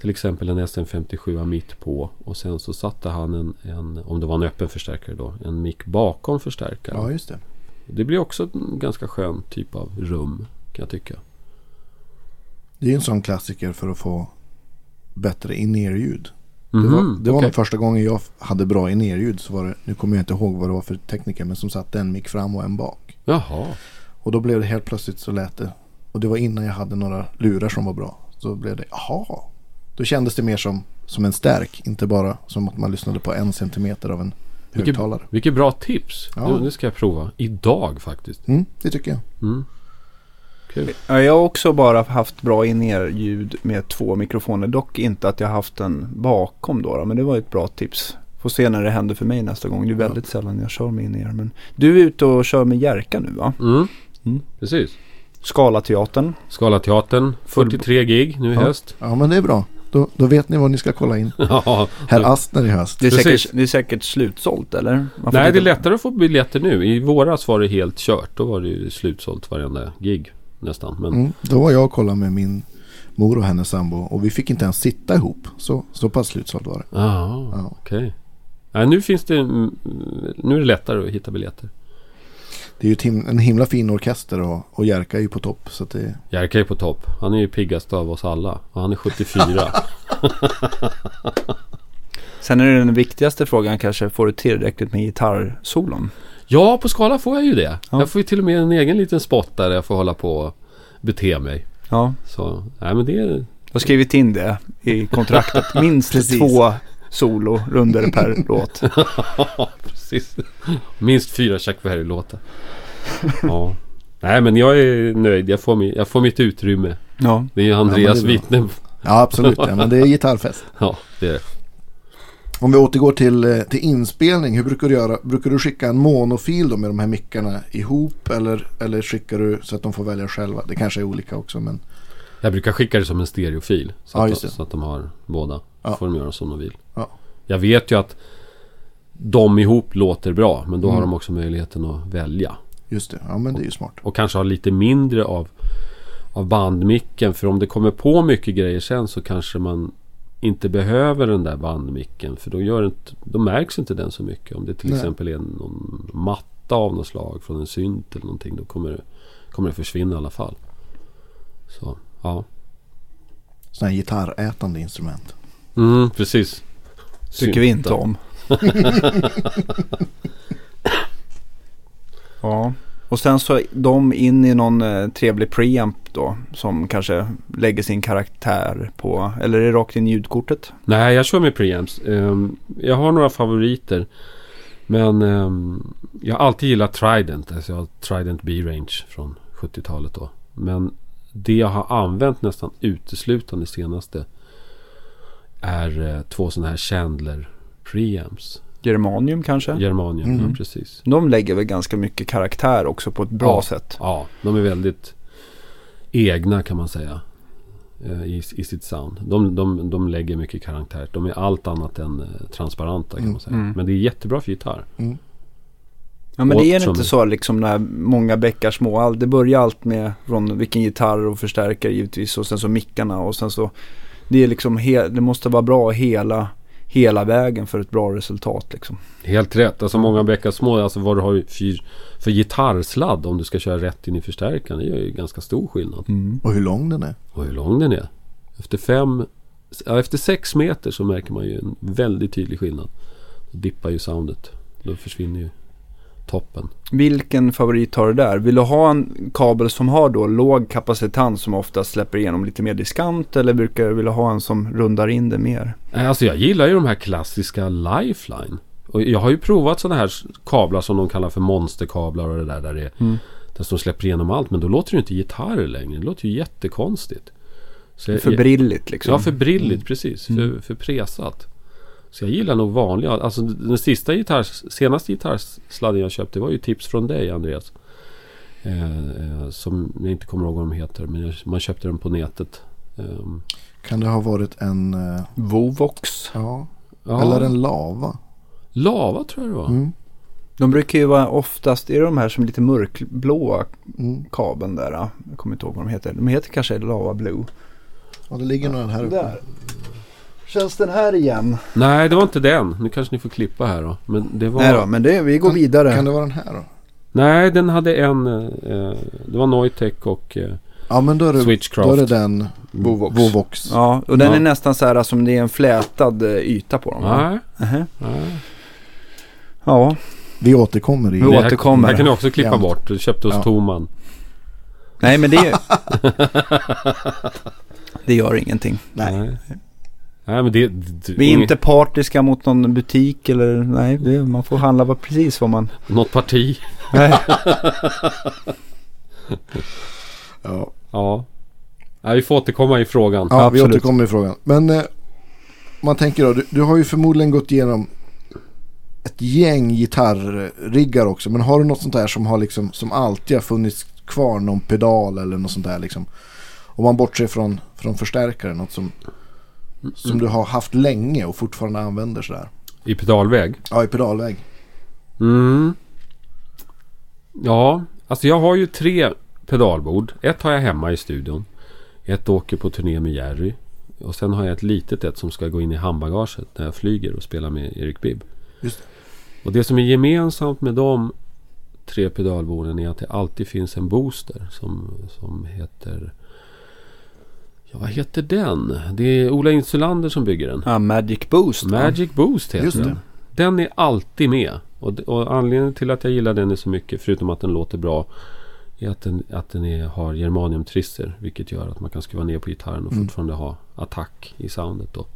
till exempel en SM57 mitt på och sen så satte han en, en, om det var en öppen förstärkare då, en mick bakom förstärkaren. Ja, just det. Det blir också en ganska skön typ av rum kan jag tycka. Det är ju en sån klassiker för att få bättre in-ear-ljud. Det var, Mhm, det var nog första gången jag hade bra in-ear-ljud. Så var det, nu kommer jag inte ihåg vad det var för tekniker. Men som satte en mick fram och en bak. Jaha. Och då blev det helt plötsligt så lät det. Och det var innan jag hade några lurar som var bra. Så blev det, jaha. Då kändes det mer som, som en stärk. Inte bara som att man lyssnade på en centimeter av en Vilket, högtalare. vilket bra tips. Ja. Nu, nu ska jag prova. Idag faktiskt. Mm, det tycker jag. Mm. Kul. Ja, jag har också bara haft bra in-ear-ljud med två mikrofoner. Dock inte att jag haft den bakom då, då. Men det var ett bra tips. Får se när det händer för mig nästa gång. Det är väldigt sällan jag kör med in-ear. Men du är ute och kör med Jerka nu va? Mm. Mm. Precis. Skalateatern. Skalateatern. 43 gig nu i Ja. höst. Ja, men det är bra. Då, då vet ni vad ni ska kolla in. Ja. Herr Astner i höst. Det är, Precis. säkert, det är säkert slutsålt eller? Nej, det är lättare att få biljetter nu. I våras var det helt kört. Då var det ju slutsålt varenda gig nästan. Men Mm, då var jag och kollade med min mor och hennes sambo. Och vi fick inte ens sitta ihop. Så, så pass slutsålt var det. Aha, Ja. okej. Nej, nu finns det... mm, Nu är det lättare att hitta biljetter. Det är ju en himla fin orkester och, och Jerka är ju på topp. Så att det, Jerka är på topp. Han är ju piggast av oss alla. Och han är 74. Sen är det den viktigaste frågan kanske. Får du tillräckligt med gitarrsolon? Ja, på skala får jag ju det. Ja. Jag får ju till och med en egen liten spot där jag får hålla på och bete mig. Ja, Så, nej men det är... jag har skrivit in det i kontraktet. Minst två solo-runder per låt. Precis. Minst fyra Chuck Berry-låtar. Ja. Nej men jag är nöjd. Jag får, jag får mitt utrymme. Ja, Det är ju Andreas bra. vittne. ja, absolut. Ja, men det är gitarrfest. Ja, det är det. Om vi återgår till, eh, till inspelning. Hur brukar du göra? Brukar du skicka en monofil då med de här mickarna ihop? Eller, eller skickar du så att de får välja själva? Det kanske är olika också. Men Jag brukar skicka det som en stereofil. Så, Ja, att, de, så att de har båda. Ja. får de göra som de vill. Ja. Jag vet ju att de ihop låter bra. Men då har Mm. de också möjligheten att välja. just det. Ja, men det är ju smart. Och kanske ha lite mindre av, av bandmicken. För om det kommer på mycket grejer sen så kanske man inte behöver den där bandmicken. För då, gör inte, då märks inte den så mycket. Om det till Nej. exempel är någon matta av något slag från en synt eller någonting. Då kommer det, kommer det försvinna i alla fall. Så, ja. Sådana gitarrätande instrument. Mm, precis. tycker vi inte om. ja, och sen så de in i någon eh, trevlig preamp då. Som kanske lägger sin karaktär på, eller är det rakt in i ljudkortet? Nej, jag kör med preamps. Ehm, jag har några favoriter. Men ehm, jag har alltid gillat Trident. Alltså jag har Trident B-Range från 70-talet då. Men det jag har använt nästan uteslutande senaste är eh, två sådana här Chandler preamps. Germanium kanske? Germanium, Mm. ja precis. De lägger väl ganska mycket karaktär också på ett bra Ja. sätt. Ja, de är väldigt egna kan man säga. eh, I, i sitt sound. De, de, de lägger mycket karaktär. De är allt annat än eh, transparenta kan Mm, man säga. mm. Men det är jättebra för gitarr. Mm. Ja men Och det är som- inte så liksom när många bäckar små. All- Det börjar allt med från vilken gitarr och förstärkare givetvis och sen så mickarna och sen så det är liksom he- det måste vara bra hela, hela vägen för ett bra resultat liksom. Helt rätt. Alltså många bäckar små. Alltså vad du har för, för gitarrsladd om du ska köra rätt in i förstärkaren. Det gör ju ganska stor skillnad. Och hur lång den är. Och hur lång den är. Efter fem... Ja, efter sex meter så märker man ju en väldigt tydlig skillnad. Då dippar ju soundet. Då försvinner ju toppen. Vilken favorit har du där? Vill du ha en kabel som har då låg kapacitans som ofta släpper igenom lite mer diskant eller brukar du vilja ha en som rundar in det mer? Nej, Alltså jag gillar ju de här klassiska Lifeline. Och jag har ju provat sådana här kablar som de kallar för monsterkablar och det där. Där, det, Mm. där som släpper igenom allt. Men då låter det inte gitarrer längre. Det låter ju jättekonstigt. Så För brilligt liksom. Ja, för brilligt precis. För, för presat. Så jag gillar nog vanliga. Alltså den sista gitarrs, senaste gitarrsladden jag köpte var ju tips från dig Andreas. Eh, eh, som jag inte kommer ihåg vad de heter. Men jag, man köpte den på nätet. Ehm, Kan det ha varit en... eh, Vovox. ja. ja, Eller en lava. Lava tror jag det var. Mm. De brukar ju vara oftast, är det de här som är lite mörkblåa Mm. kabeln där? ja? Jag kommer inte ihåg vad de heter. De heter kanske Lava Blue. Ja, det ligger några här uppe. Där. Känns den här igen? Nej, det var inte den. Nu kanske ni får klippa här då. Men det var... Nej då, men det, vi går vidare. Kan det vara den här då? Nej, den hade en... Eh, det var Neutech och eh, Ja men då är det, då Switchcraft. är det den Vovox. Vovox. Ja, och den Ja. är nästan så här som det är en flätad eh, yta på dem. Nej, Nähä. nej. Ja, Vi återkommer i... Vi Det här, återkommer. det här kan du också klippa Jämt. bort. Du köpte hos Ja. Toman. nej men det... det gör ingenting. Nej. Nej. Nej men det... det Vi är inget- inte partiska mot någon butik eller nej, det, man får handla vad, precis vad man... Något parti. Nej. Ja, Ja. Nej, vi får återkomma i frågan. ja vi Absolut. återkommer i frågan. Men eh, man tänker då, du, du har ju förmodligen gått igenom ett gäng gitarrriggar också. Men har du något sånt där som har liksom, som alltid har funnits kvar, någon pedal eller något sånt där liksom. Om man bortser från, från förstärkare, något som, som du har haft länge och fortfarande använder sådär. I pedalväg. Ja, i pedalväg. Mm. Ja, alltså jag har ju tre pedalbord. Ett har jag hemma i studion. Ett åker på turné med Jerry. Och sen har jag ett litet ett som ska gå in i handbagaget när jag flyger och spelar med Erik Bibb. Just det. Och det som är gemensamt med de tre pedalborden är att det alltid finns en booster som, som heter... Ja, vad heter den? Det är Ola Insulander som bygger den. Ja, Magic Boost. Magic Boost heter Just det. den. Den är alltid med. Och, och anledningen till att jag gillar den så mycket, förutom att den låter bra, är att den, att den är, har germaniumtrisser. Vilket gör att man kan skruva ner på gitarren och Mm. fortfarande ha attack i soundet. Då.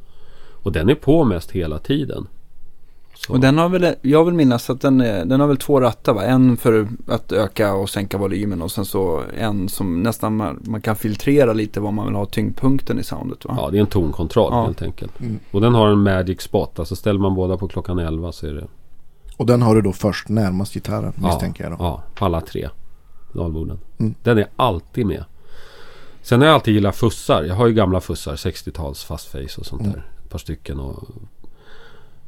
Och den är på mest hela tiden. Så, Och den har väl, jag vill minnas att den, är, den har väl två rattar va? En för att öka och sänka volymen och sen så en som nästan man, man kan filtrera lite var man vill ha tyngdpunkten i soundet va? Ja, det är en tonkontroll Ja. helt enkelt. Mm. Och den har en magic spot. Alltså ställer man båda på klockan 11 så är det... Och den har du då först närmast gitarren misstänker jag då. Ja, på alla tre dalborden. Mm. Den är alltid med. Sen har jag alltid gillat fussar. Jag har ju gamla fussar, 60-tals fast face och sånt Mm. där. Ett par stycken och...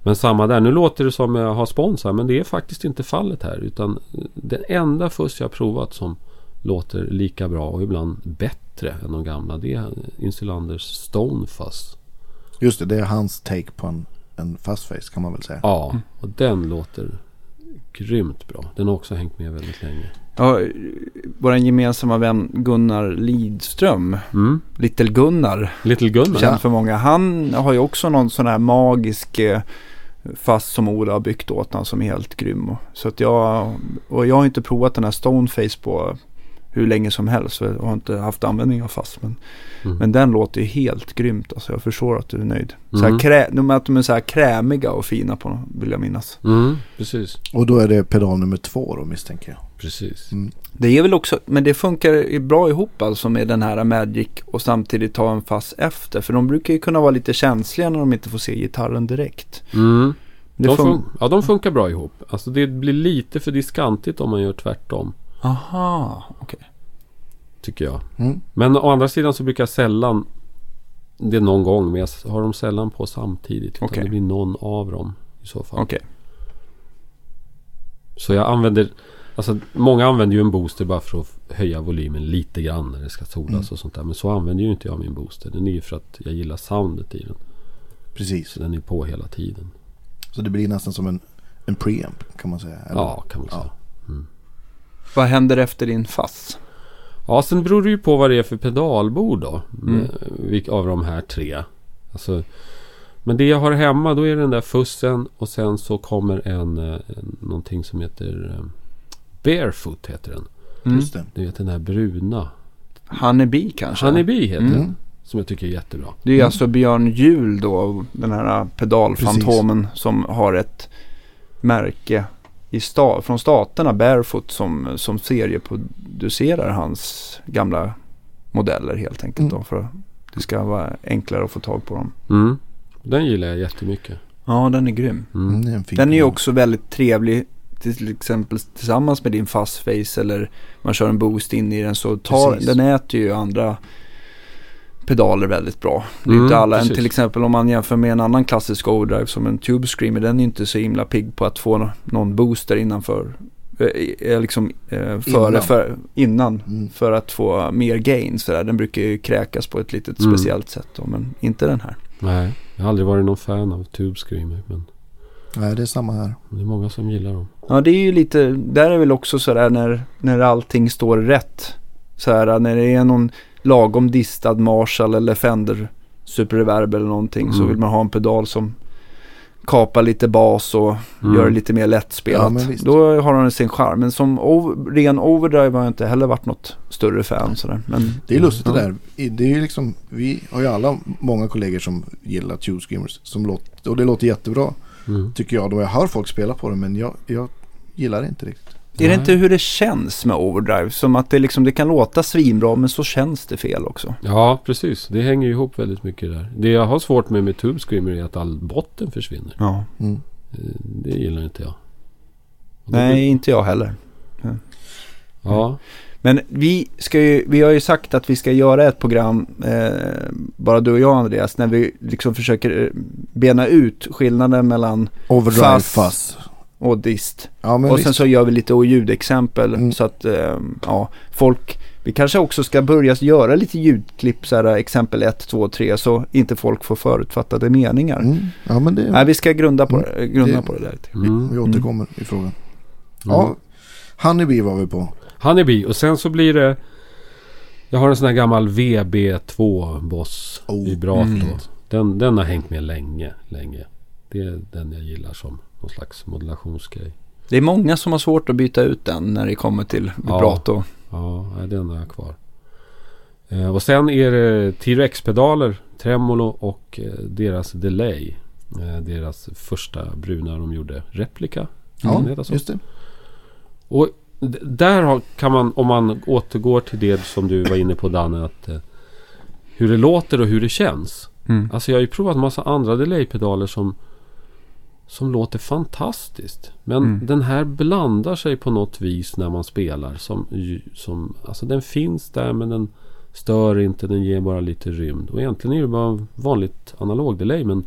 Men samma där. Nu låter det som jag har sponsor men det är faktiskt inte fallet här. Utan den enda fuss jag har provat som låter lika bra och ibland bättre än de gamla. Det är Insulanders Stone Fuzz. Just det, det är hans take på en, en fast face kan man väl säga. Ja, och den låter grymt bra. Den har också hängt med väldigt länge. Ja, vår gemensamma vän Gunnar Lidström, Mm. Little Gunnar, Little Gunnar. känd för många. Han har ju också någon sån här magisk eh, fast som Ola har byggt åt honom som är helt grym. Och- Så att jag, och jag har inte provat den här Stoneface på hur länge som helst. Så jag har inte haft användning av fast. Men, Mm. men den låter ju helt grymt. Alltså jag förstår att du är nöjd. Så här Mm. krä, de, att de är så här krämiga och fina på vill jag minnas. Mm, precis. Och då är det pedal nummer två då misstänker jag. Precis. Mm. Det är väl också, men det funkar bra ihop alltså med den här Magic och samtidigt ta en fast efter. För de brukar ju kunna vara lite känsliga när de inte får se gitarren direkt. Mm. De, fun- ja, de funkar bra ihop. Alltså det blir lite för diskantigt om man gör tvärtom. Aha, okej. Tycker jag. Mm. Men å andra sidan så brukar jag sällan det är någon gång, men jag har dem sällan på samtidigt. Utan Okej. det blir någon av dem i så fall. Okej. Så jag använder, alltså många använder ju en booster bara för att höja volymen lite grann när det ska solas Mm. och sånt där. Men så använder ju inte jag min booster. Den är ju för att jag gillar soundet i den. Precis. Så den är på hela tiden. Så det blir nästan som en, en preamp kan man säga. eller? Ja, kan man säga. Ja. Vad händer efter din fass? Ja, sen beror det ju på vad det är för pedalbord då. Mm. Eh, Av de här tre. Alltså, men det jag har hemma då är den där fussen och sen så kommer en, eh, en någonting som heter eh, Barefoot heter den. Mm. Just det. Du vet den där bruna. Honeybee kanske? Honeybee heter Mm. den. Som jag tycker är jättebra. Det är Mm. alltså Björn Hjul då, den här pedalfantomen som har ett märke sta- från staterna, Barefoot, som, som serieproducerar hans gamla modeller helt enkelt. Mm. Då, för att det ska vara enklare att få tag på dem. Mm. Den gillar jag jättemycket. Ja, den är grym. Mm. Mm, det är Den är också väldigt trevlig till exempel tillsammans med din fast face eller man kör en boost in i den så tar, Precis. den äter ju andra pedaler väldigt bra. Det är Mm, inte alla, till exempel om man jämför med en annan klassisk overdrive som en Tube Screamer, den är inte så himla pigg på att få nå- någon booster innanför, eh, eh, liksom eh, före, Innan. för, innan Mm. för att få mer gain sådär. Den brukar ju kräkas på ett litet Mm. speciellt sätt då, men inte den här. Nej, jag har aldrig varit någon fan av Tube Screamer. Men Nej, det är samma här. det är många som gillar dem. Ja det är ju lite, där är väl också sådär när, när allting står rätt. Såhär när det är någon lagom distad Marshall eller Fender Super Reverb eller någonting så Mm. vill man ha en pedal som kapar lite bas och Mm. gör det lite mer lättspelat. Ja. Då har den sin charm. Men som ov- ren overdrive har jag inte heller varit något större fan sådär. Men Det är lustigt Ja. det där. Det är ju liksom, vi har ju alla många kollegor som gillar Tube Screamers. Som låter, och det låter jättebra Mm. tycker jag. Då jag hör folk spela på det men jag, jag gillar det inte riktigt. Är det inte hur det känns med overdrive? Som att det liksom, det kan låta svinbra men så känns det fel också. Ja, precis. Det hänger ihop väldigt mycket där. Det jag har svårt med med Tube Screamer är att all botten försvinner. Ja. Mm. Eh, Det gillar inte jag. Nej, blir- inte jag heller. Ja, Men vi, ska ju, vi har ju sagt att vi ska göra ett program, eh, bara du och jag Andreas, när vi liksom försöker eh, bena ut skillnaden mellan Overdrive Fuzz. fuzz. Och dist. Ja men och visst. sen så gör vi lite ljudexempel Mm. så att eh, ja, folk, vi kanske också ska börja göra lite ljudklipp så här exempel 1, 2, 3 så inte folk får förutfattade meningar. Mm. Ja men det, Nej, vi ska grunda på, Mm. det, grunda Det- på det där mm. vi återkommer i frågan. Mm. Ja, Honeybee var vi på. Honeybee. Och sen så blir det... Jag har en sån här gammal VB2 Boss Oh. vibrato. Mm. Den, den har hängt med länge, länge. Det är den jag gillar som någon slags modulationsgrej. Det är många som har svårt att byta ut den när det kommer till vibrato. Ja, nej, den har jag kvar. Eh, och sen är det T-Rex-pedaler, Tremolo och eh, deras Delay. Eh, deras första bruna de gjorde, Replika. Ja, så? just det. Och där har, kan man, om man återgår till det som du var inne på Danne, att eh, hur det låter och hur det känns. Mm. Alltså jag har ju provat massa andra delay-pedaler som, som låter fantastiskt. Men Mm. den här blandar sig på något vis när man spelar. Som, som, alltså den finns där men den stör inte, den ger bara lite rymd. Och egentligen är det bara vanligt analog delay men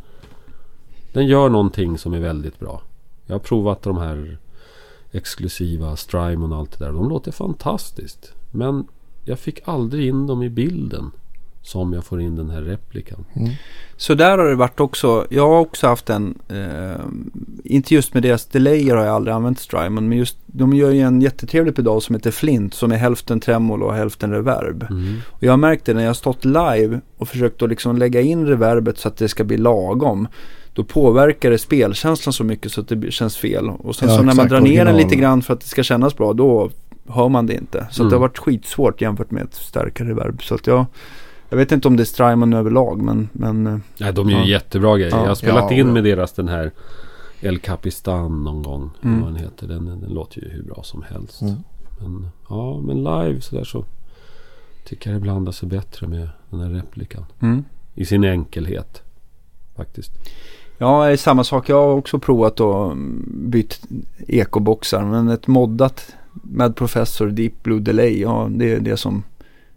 den gör någonting som är väldigt bra. Jag har provat de här exklusiva Strymon och allt det där. De låter fantastiskt. Men jag fick aldrig in dem i bilden. Som jag får in den här replikan. Mm. Så där har det varit också. Jag har också haft en, eh, inte just med deras delayer har jag aldrig använt Strymon, men just de gör ju en jättetrevlig pedal som heter Flint som är hälften tremolo och hälften reverb. Mm. Och jag har märkt det när jag har stått live och försökt att liksom lägga in reverbet så att det ska bli lagom. Då påverkar det spelkänslan så mycket så att det känns fel. Och sen Ja, så när man drar ner den lite grann för att det ska kännas bra, då hör man det inte. Så att Mm. det har varit skitsvårt jämfört med ett starkare reverb. Så att jag, jag vet inte om det är Strymon överlag, men, men eh, Ja, de är ju Ja. jättebra grejer. Ja. Jag har spelat Ja, in med deras den här El Capistan någon gång. Mm. Vad den heter. Den, den låter ju hur bra som helst. Mm. Men, ja, men live sådär så tycker jag det blandar sig bättre med den här replikan. mm. I sin enkelhet. Faktiskt. Ja, det är samma sak. Jag har också provat att byta ekoboxar. Men ett moddat med Professor Deep Blue Delay, ja det är det som...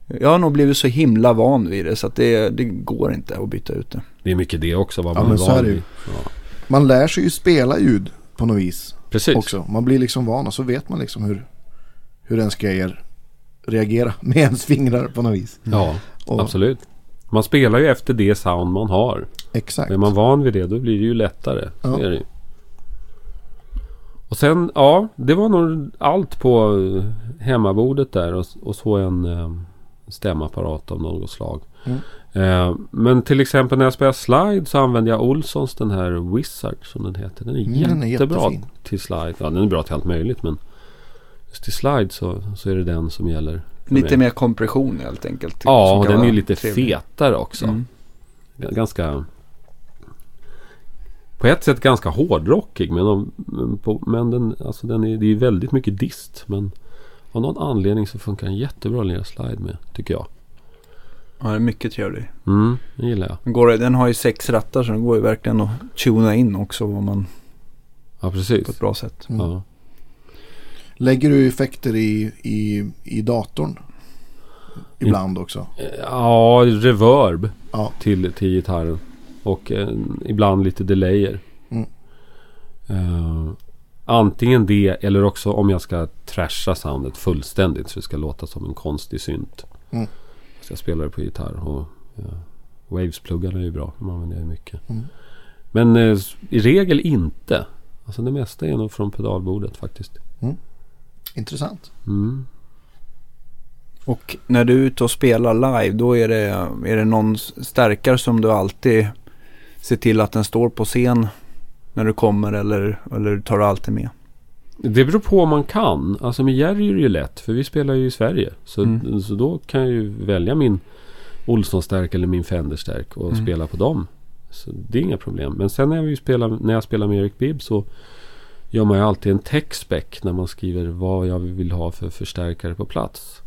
Jag har nog blivit så himla van vid det så att det, det går inte att byta ut det. Det är mycket det också. Vad Ja, man men är är van ju. vid. Ja. Man lär sig ju spela ljud på något vis Precis. också. Man blir liksom van och så vet man liksom hur, hur ens grejer reagerar med ens fingrar på något vis. Ja, Och, absolut. Man spelar ju efter det sound man har. Exakt. Är man van vid det då blir det ju lättare. Så Ja. är det ju. Och sen, ja, det var nog allt på eh, hemmabordet där och, och så en eh, stämapparat av något slag. Mm. Eh, men till exempel när jag spelar slide så använder jag Olssons den här Wizard som den heter. Den är Mm, den är jättebra jättefin. till slide. Ja, den är bra till allt möjligt men just till slide så, så är det den som gäller. Lite mig. mer kompression helt enkelt. Ja, som och den är lite trevlig. fetare också. Mm. Ganska... På ett sätt ganska hårdrockig men, om, men, på, men den, alltså den är, det är väldigt mycket dist. Men av någon anledning så funkar den jättebra att lira slide med, tycker jag. Ja, den är mycket trevlig. Mm, det gillar jag. Den, går, den har ju sex rattar så den går ju verkligen att tuna in också vad man, Ja, på precis. ett bra sätt. Mm. Ja. Lägger du effekter i, i, i datorn? Ibland också. ja, reverb Ja. till, till gitarren. Och eh, ibland lite delayer. Mm. Eh, antingen det eller också om jag ska trasha soundet fullständigt så det ska låta som en konstig synt. Mm. Så jag spelar det på gitarr. Och, ja, Waves-pluggarna är ju bra. De använder jag ju mycket. Mm. Men eh, i regel inte. Alltså det mesta är nog från pedalbordet faktiskt. Intressant. Mm. Och när du är ute och spelar live då är det, är det någon stärkare som du alltid ser till att den står på scen när du kommer eller, eller tar du alltid med? Det beror på om man kan. Alltså med Jerry är det ju lätt. För vi spelar ju i Sverige. Så, Mm. så då kan jag ju välja min Olsson-stärk eller min Fender-stärk och Mm. spela på dem. Så det är inga problem. Men sen när, vi spelar, när jag spelar med Eric Bibb så gör man ju alltid en tech-spec när man skriver vad jag vill ha för förstärkare på plats.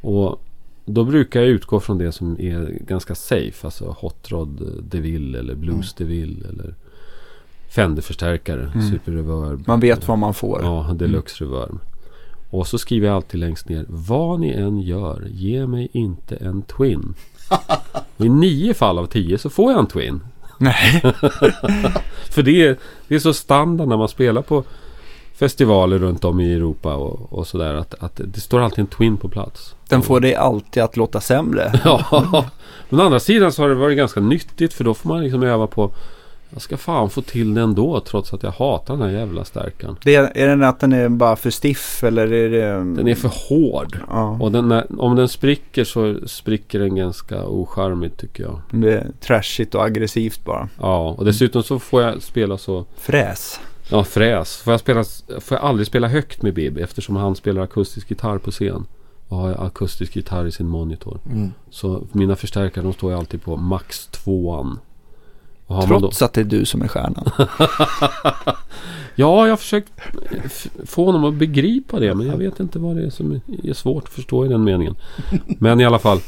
Och då brukar jag utgå från det som är ganska safe. Alltså Hot Rod DeVille eller Blues DeVille eller Fender-förstärkare. Mm. Super Reverb. Man vet vad man får. Ja, deluxe reverb. Och så skriver jag alltid längst ner. Vad ni än gör, ge mig inte en twin. Och I nio fall av tio så får jag en twin. Nej. För det är, det är så standard när man spelar på festivaler runt om i Europa och, och sådär. Att, att det står alltid en twin på plats. Den får dig alltid att låta sämre. Ja, men å andra sidan så har det varit ganska nyttigt för då får man liksom öva på jag ska fan få till den ändå trots att jag hatar den här jävla stärkan. Det, är den att den är bara för stiff eller är det... Den är för hård. Ja, Och den, om den spricker så spricker den ganska ocharmigt tycker jag. det är trashigt och aggressivt bara. Ja, och dessutom så får jag spela så... Fräs. Ja, fräs. Får jag, spela, får jag aldrig spela högt med Bib eftersom han spelar akustisk gitarr på scen. Och har akustisk gitarr i sin monitor. Mm. Så mina förstärkare de står ju alltid på max tvåan. Och har man då, Trots att det är du som är stjärnan. ja, jag har försökt få honom att begripa det. Men jag vet inte vad det är som är svårt att förstå i den meningen. Men i alla fall.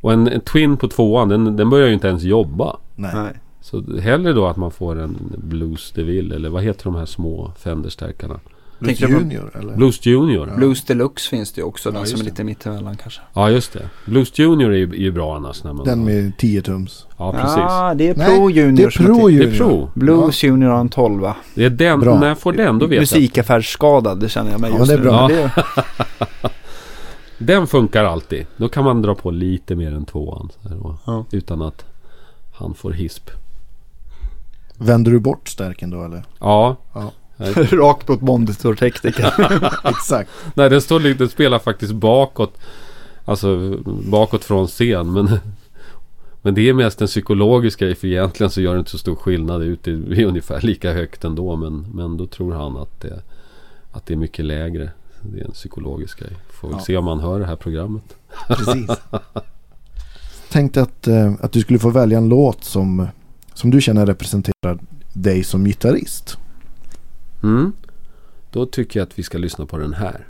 Och en, en Twin på tvåan, den, den börjar ju inte ens jobba. Nej. Nej. Så hellre då att man får en Blues DeVille eller vad heter de här små Fender-stärkarna? Blues Junior eller? Blues Junior. Ja, Blues Deluxe finns det ju också. Ja, den just som är det. lite mittemellan kanske. just det. Blues Junior är ju, är ju bra annars. När man, Den med 10 tums. Ja, precis. Ja, det är Nej, Pro Junior. Det är Pro Junior. Det är Pro. Blues Junior har en 12 Det är den, Bra. när jag får den då vet. Musikaffärsskadad, det känner jag mig Ja, just men det är nu. bra. det är, Den funkar alltid. Då kan man dra på lite mer än tvåan. Så här, då, Ja. Utan att han får hisp. Vänder du bort stärken då eller? Ja. Ja. rakt mot monitortekniker. Exakt. Nej, den, står, den spelar faktiskt bakåt. Alltså bakåt från scen. Men, men det är mest en psykologisk grej. För egentligen så gör det inte så stor skillnad. Ut det är ungefär lika högt ändå. Men, men då tror han att det, att det är mycket lägre. Det är en psykologisk grej. Får Ja. se om man hör det här programmet. Precis. Tänkte att, eh, att du skulle få välja en låt som, som du känner representerar dig som gitarrist. Mm. Då tycker jag att vi ska lyssna på den här.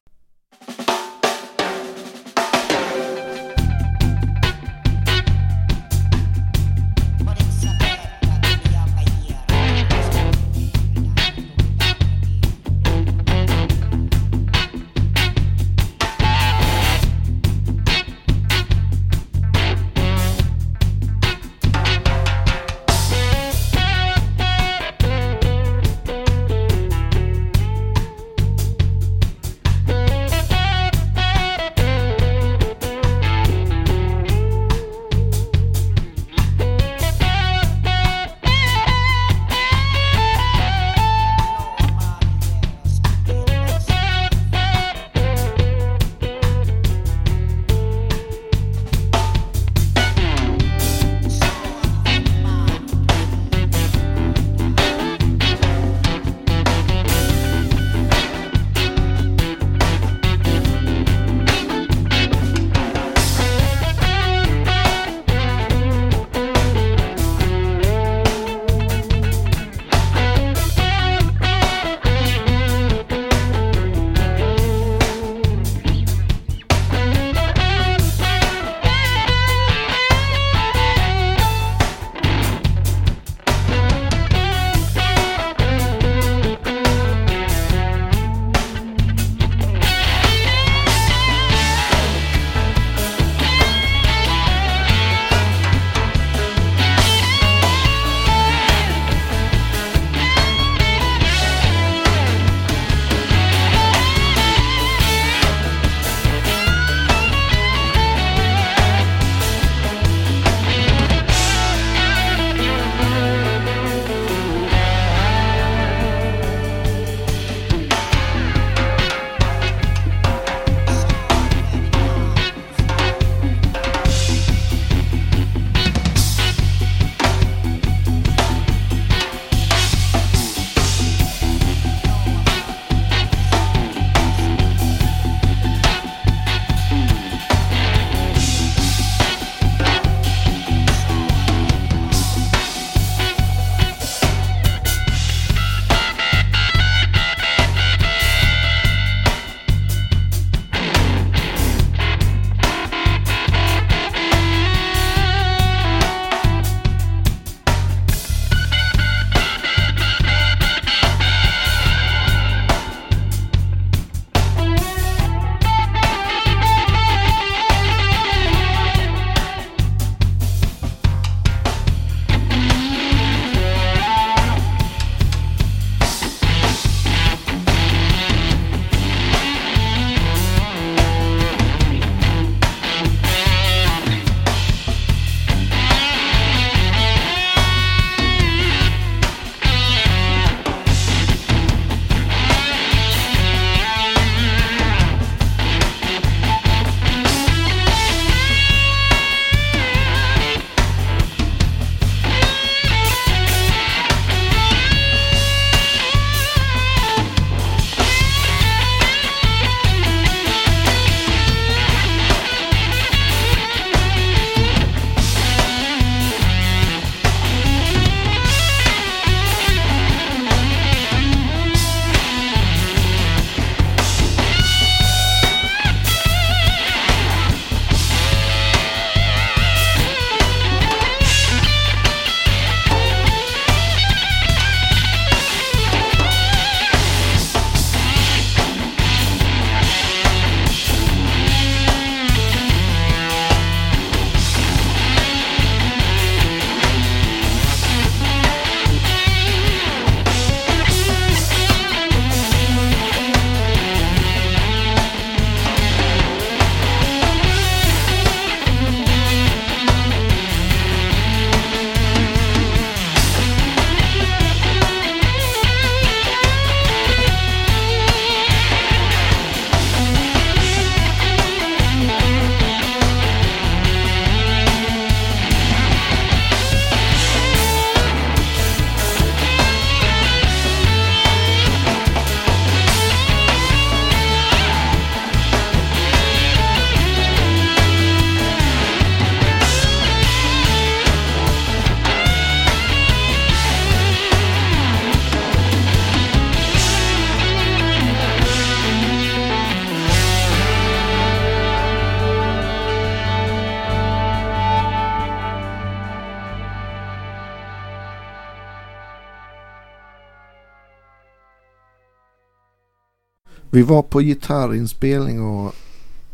Vi var på gitarrinspelning och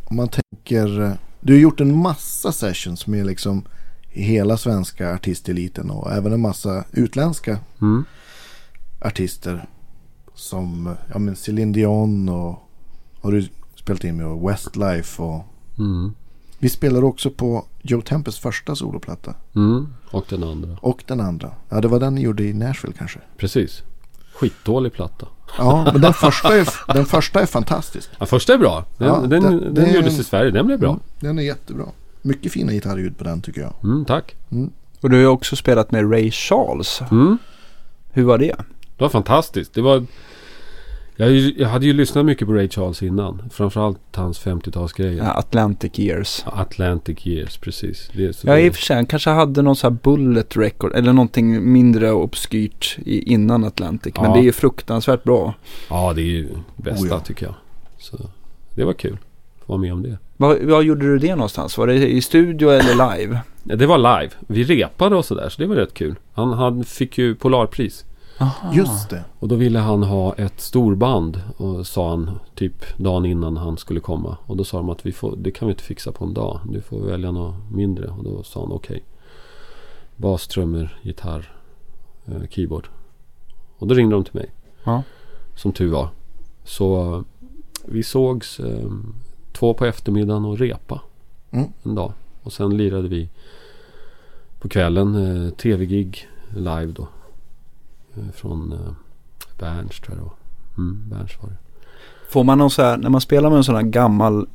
om man tänker... Du har gjort en massa sessions med liksom hela svenska artisteliten och även en massa utländska Mm. artister. Som ja, men Céline Dion och har du spelat in med Westlife och Mm. vi spelar också på Joe Tempest första soloplatta. Mm. Och den andra. Och den andra. Ja, det var den ni gjorde i Nashville kanske. Precis. Skitdålig platta. Ja, men den första är, den första är fantastisk. Ja, första är bra. Den, Ja, den, den, är- gjordes i Sverige. Den blev bra. Mm, Den är jättebra. Mycket fina gitarrljud på den tycker jag. Mm, tack. Och du har ju också spelat med Ray Charles. Mm. Hur var det? Det var fantastiskt. Det var... Jag, jag hade ju lyssnat mycket på Ray Charles innan. Framförallt hans 50-talsgrejer. Ja, Atlantic Years. Atlantic Years, precis. Det, Ja, i och för sig. Han kanske hade någon sån här bullet record. Eller någonting mindre obskyrt i, innan Atlantic. Men Ja. det är ju fruktansvärt bra. ja, det är ju bästa Oh, ja. tycker jag. Så det var kul. Att vara med om det. Vad, vad gjorde du det någonstans? Var det i studio eller live? Ja, det var live. Vi repade och sådär, så det var rätt kul. Han, han fick ju Polarpris. Aha. Just det. Och då ville han ha ett storband. Och sa han typ dagen innan han skulle komma. Och då sa de att vi får, det kan vi inte fixa på en dag. Du får välja något mindre. Och då sa han okej. Bas, trummor, gitarr, eh, keyboard. Och då ringde de till mig. Ja. Som tur var. Så vi sågs eh, två på eftermiddagen och repa. Mm. En dag. Och sen lirade vi på kvällen eh, tv-gig live då. Eh, från eh, Berns tror jag var. Mm, Berns var det. Får man någon så här, när man spelar med en sån här gammal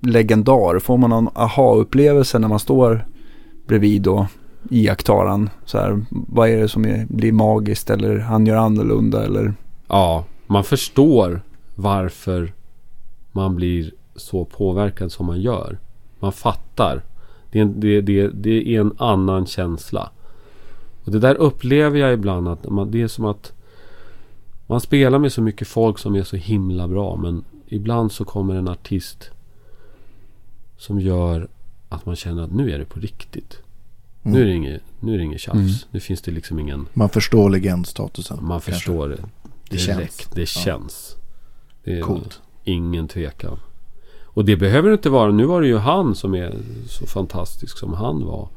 legendar, får man någon aha-upplevelse när man står bredvid iakttar han? Så här, vad är det som är, blir magiskt eller han gör annorlunda eller? Ja, man förstår varför man blir så påverkad som man gör. Man fattar. Det är en, det, det, det är en annan känsla. Och det där upplever jag ibland att man, det är som att man spelar med så mycket folk som är så himla bra. Men ibland så kommer en artist som gör att man känner att nu är det på riktigt. Nu är det inget, nu är det inget tjafs. Mm. Nu finns det liksom ingen... Man förstår legendstatusen. Man kanske. förstår det. Det direkt. känns. Det Ja. känns. Det är Coolt. ingen tvekan. Och det behöver inte vara. Nu var det ju han som är så fantastisk som han var.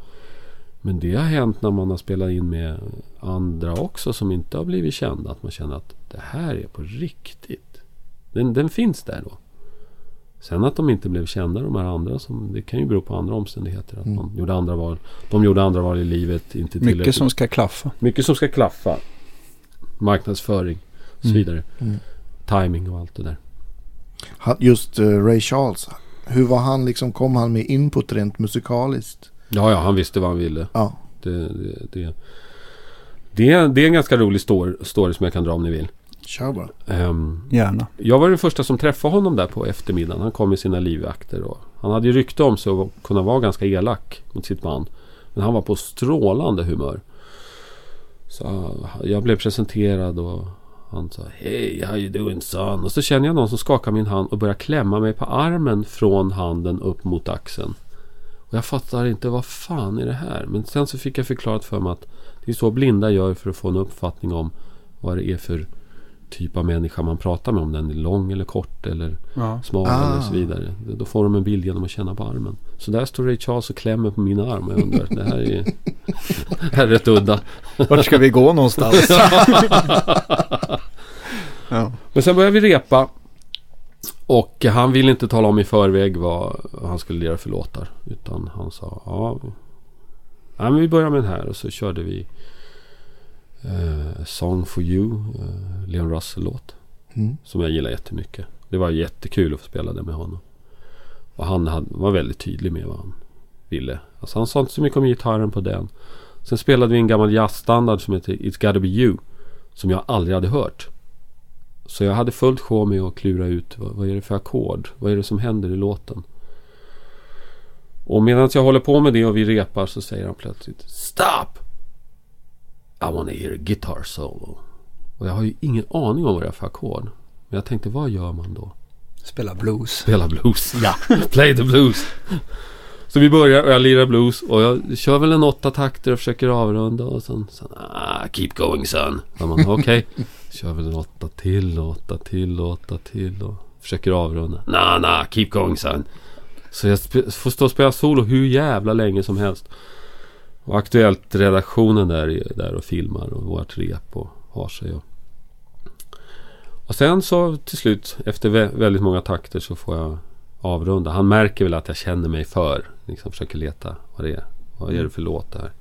Men det har hänt när man har spelat in med andra också som inte har blivit kända. Att man känner att det här är på riktigt. Den, den finns där då. Sen att de inte blev kända de här andra. Som, det kan ju bero på andra omständigheter. Att Mm. man gjorde andra val. De gjorde andra val i livet. Inte Mycket som ska klaffa. Mycket som ska klaffa. Marknadsföring och så Mm. vidare. Mm. Timing och allt det där. Just eh, Ray Charles. Hur var han liksom? Kom han med input rent musikaliskt? Ja, ja, han visste vad han ville. Ja. Det, det, det, det, är, det är en ganska rolig story, story som jag kan dra om ni vill. Kör bara. Ehm, Gärna. jag var den första som träffade honom där på eftermiddagen. Han kom med sina livvakter. Och han hade ju rykte om sig att kunna vara ganska elak mot sitt band. Men han var på strålande humör. Så jag blev presenterad och han sa Hej, how you doing son? Och så känner jag någon som skakar min hand och börjar klämma mig på armen från handen upp mot axeln. Och jag fattar inte vad fan är det här? Men sen så fick jag förklarat för mig att det är så blinda gör för att få en uppfattning om vad det är för typ av människa man pratar med. Om den är lång eller kort eller Ja. smal Ah. eller så vidare. Då får de en bild genom att känna på armen. Så där står Ray Charles och klämmer på min arm. Och jag undrar, det här är, det här är rätt udda. Vart ska vi gå någonstans? ja. Men sen började vi repa. Och han ville inte tala om i förväg vad han skulle göra för låtar. Utan han sa ja, ja men vi börjar med den här. Och så körde vi eh, Song for you, eh, Leon Russell-låt. Mm. Som jag gillar jättemycket. Det var jättekul att få spela det med honom. Och han hade, var väldigt tydlig med vad han ville. Alltså han sa inte så mycket om gitarren på den. Sen spelade vi en gammal jazzstandard som heter It's Gotta Be You. Som jag aldrig hade hört. Så jag hade fullt sjå med att klura ut vad, vad är det för ackord? Vad är det som händer i låten? Och medan jag håller på med det och vi repar så säger han plötsligt Stop! I wanna hear a guitar solo. Och jag har ju ingen aning om vad det är för ackord. Men jag tänkte, vad gör man då? Spela blues. Spela blues. Ja, play the blues. Så vi börjar och jag lirar blues och jag kör väl en åtta takter och försöker avrunda och sen, sen ah, keep going son. Så man, Okej, kör väl en åtta till och åtta till och åtta till och försöker avrunda. Nah, nah, keep going son. Så jag får stå och spela solo hur jävla länge som helst. Och Aktuellt redaktionen där är där och filmar och vårt rep och har sig. Och, och sen så till slut efter vä- väldigt många takter så får jag avrunda. Han märker väl att jag känner mig för. Liksom försöker leta vad det är. Vad är det för låt det här?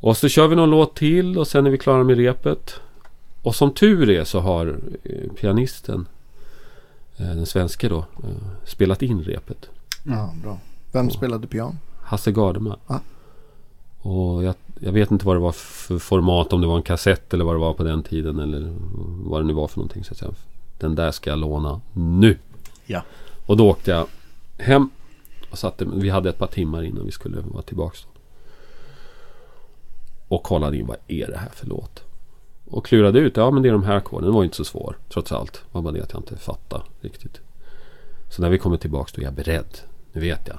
Och så kör vi någon låt till och sen är vi klara med repet. Och som tur är så har eh, pianisten, eh, den svenske då, eh, spelat in repet. Ja, bra. Vem spelade piano? Hasse Gardema. Ja. Och jag, jag vet inte vad det var för format. Om det var en kassett eller vad det var på den tiden. Eller vad det nu var för någonting. Så att säga. Den där ska jag låna nu. Ja. Och då åkte jag hem. Och satte, vi hade ett par timmar innan vi skulle vara tillbaka. Och kollade in vad är det här för låt. Och klurade ut. Ja men det är de här ackorden. Den var ju inte så svår. Trots allt. Det var bara det att jag inte fattade riktigt. Så när vi kommer tillbaka då är jag beredd. Nu vet jag.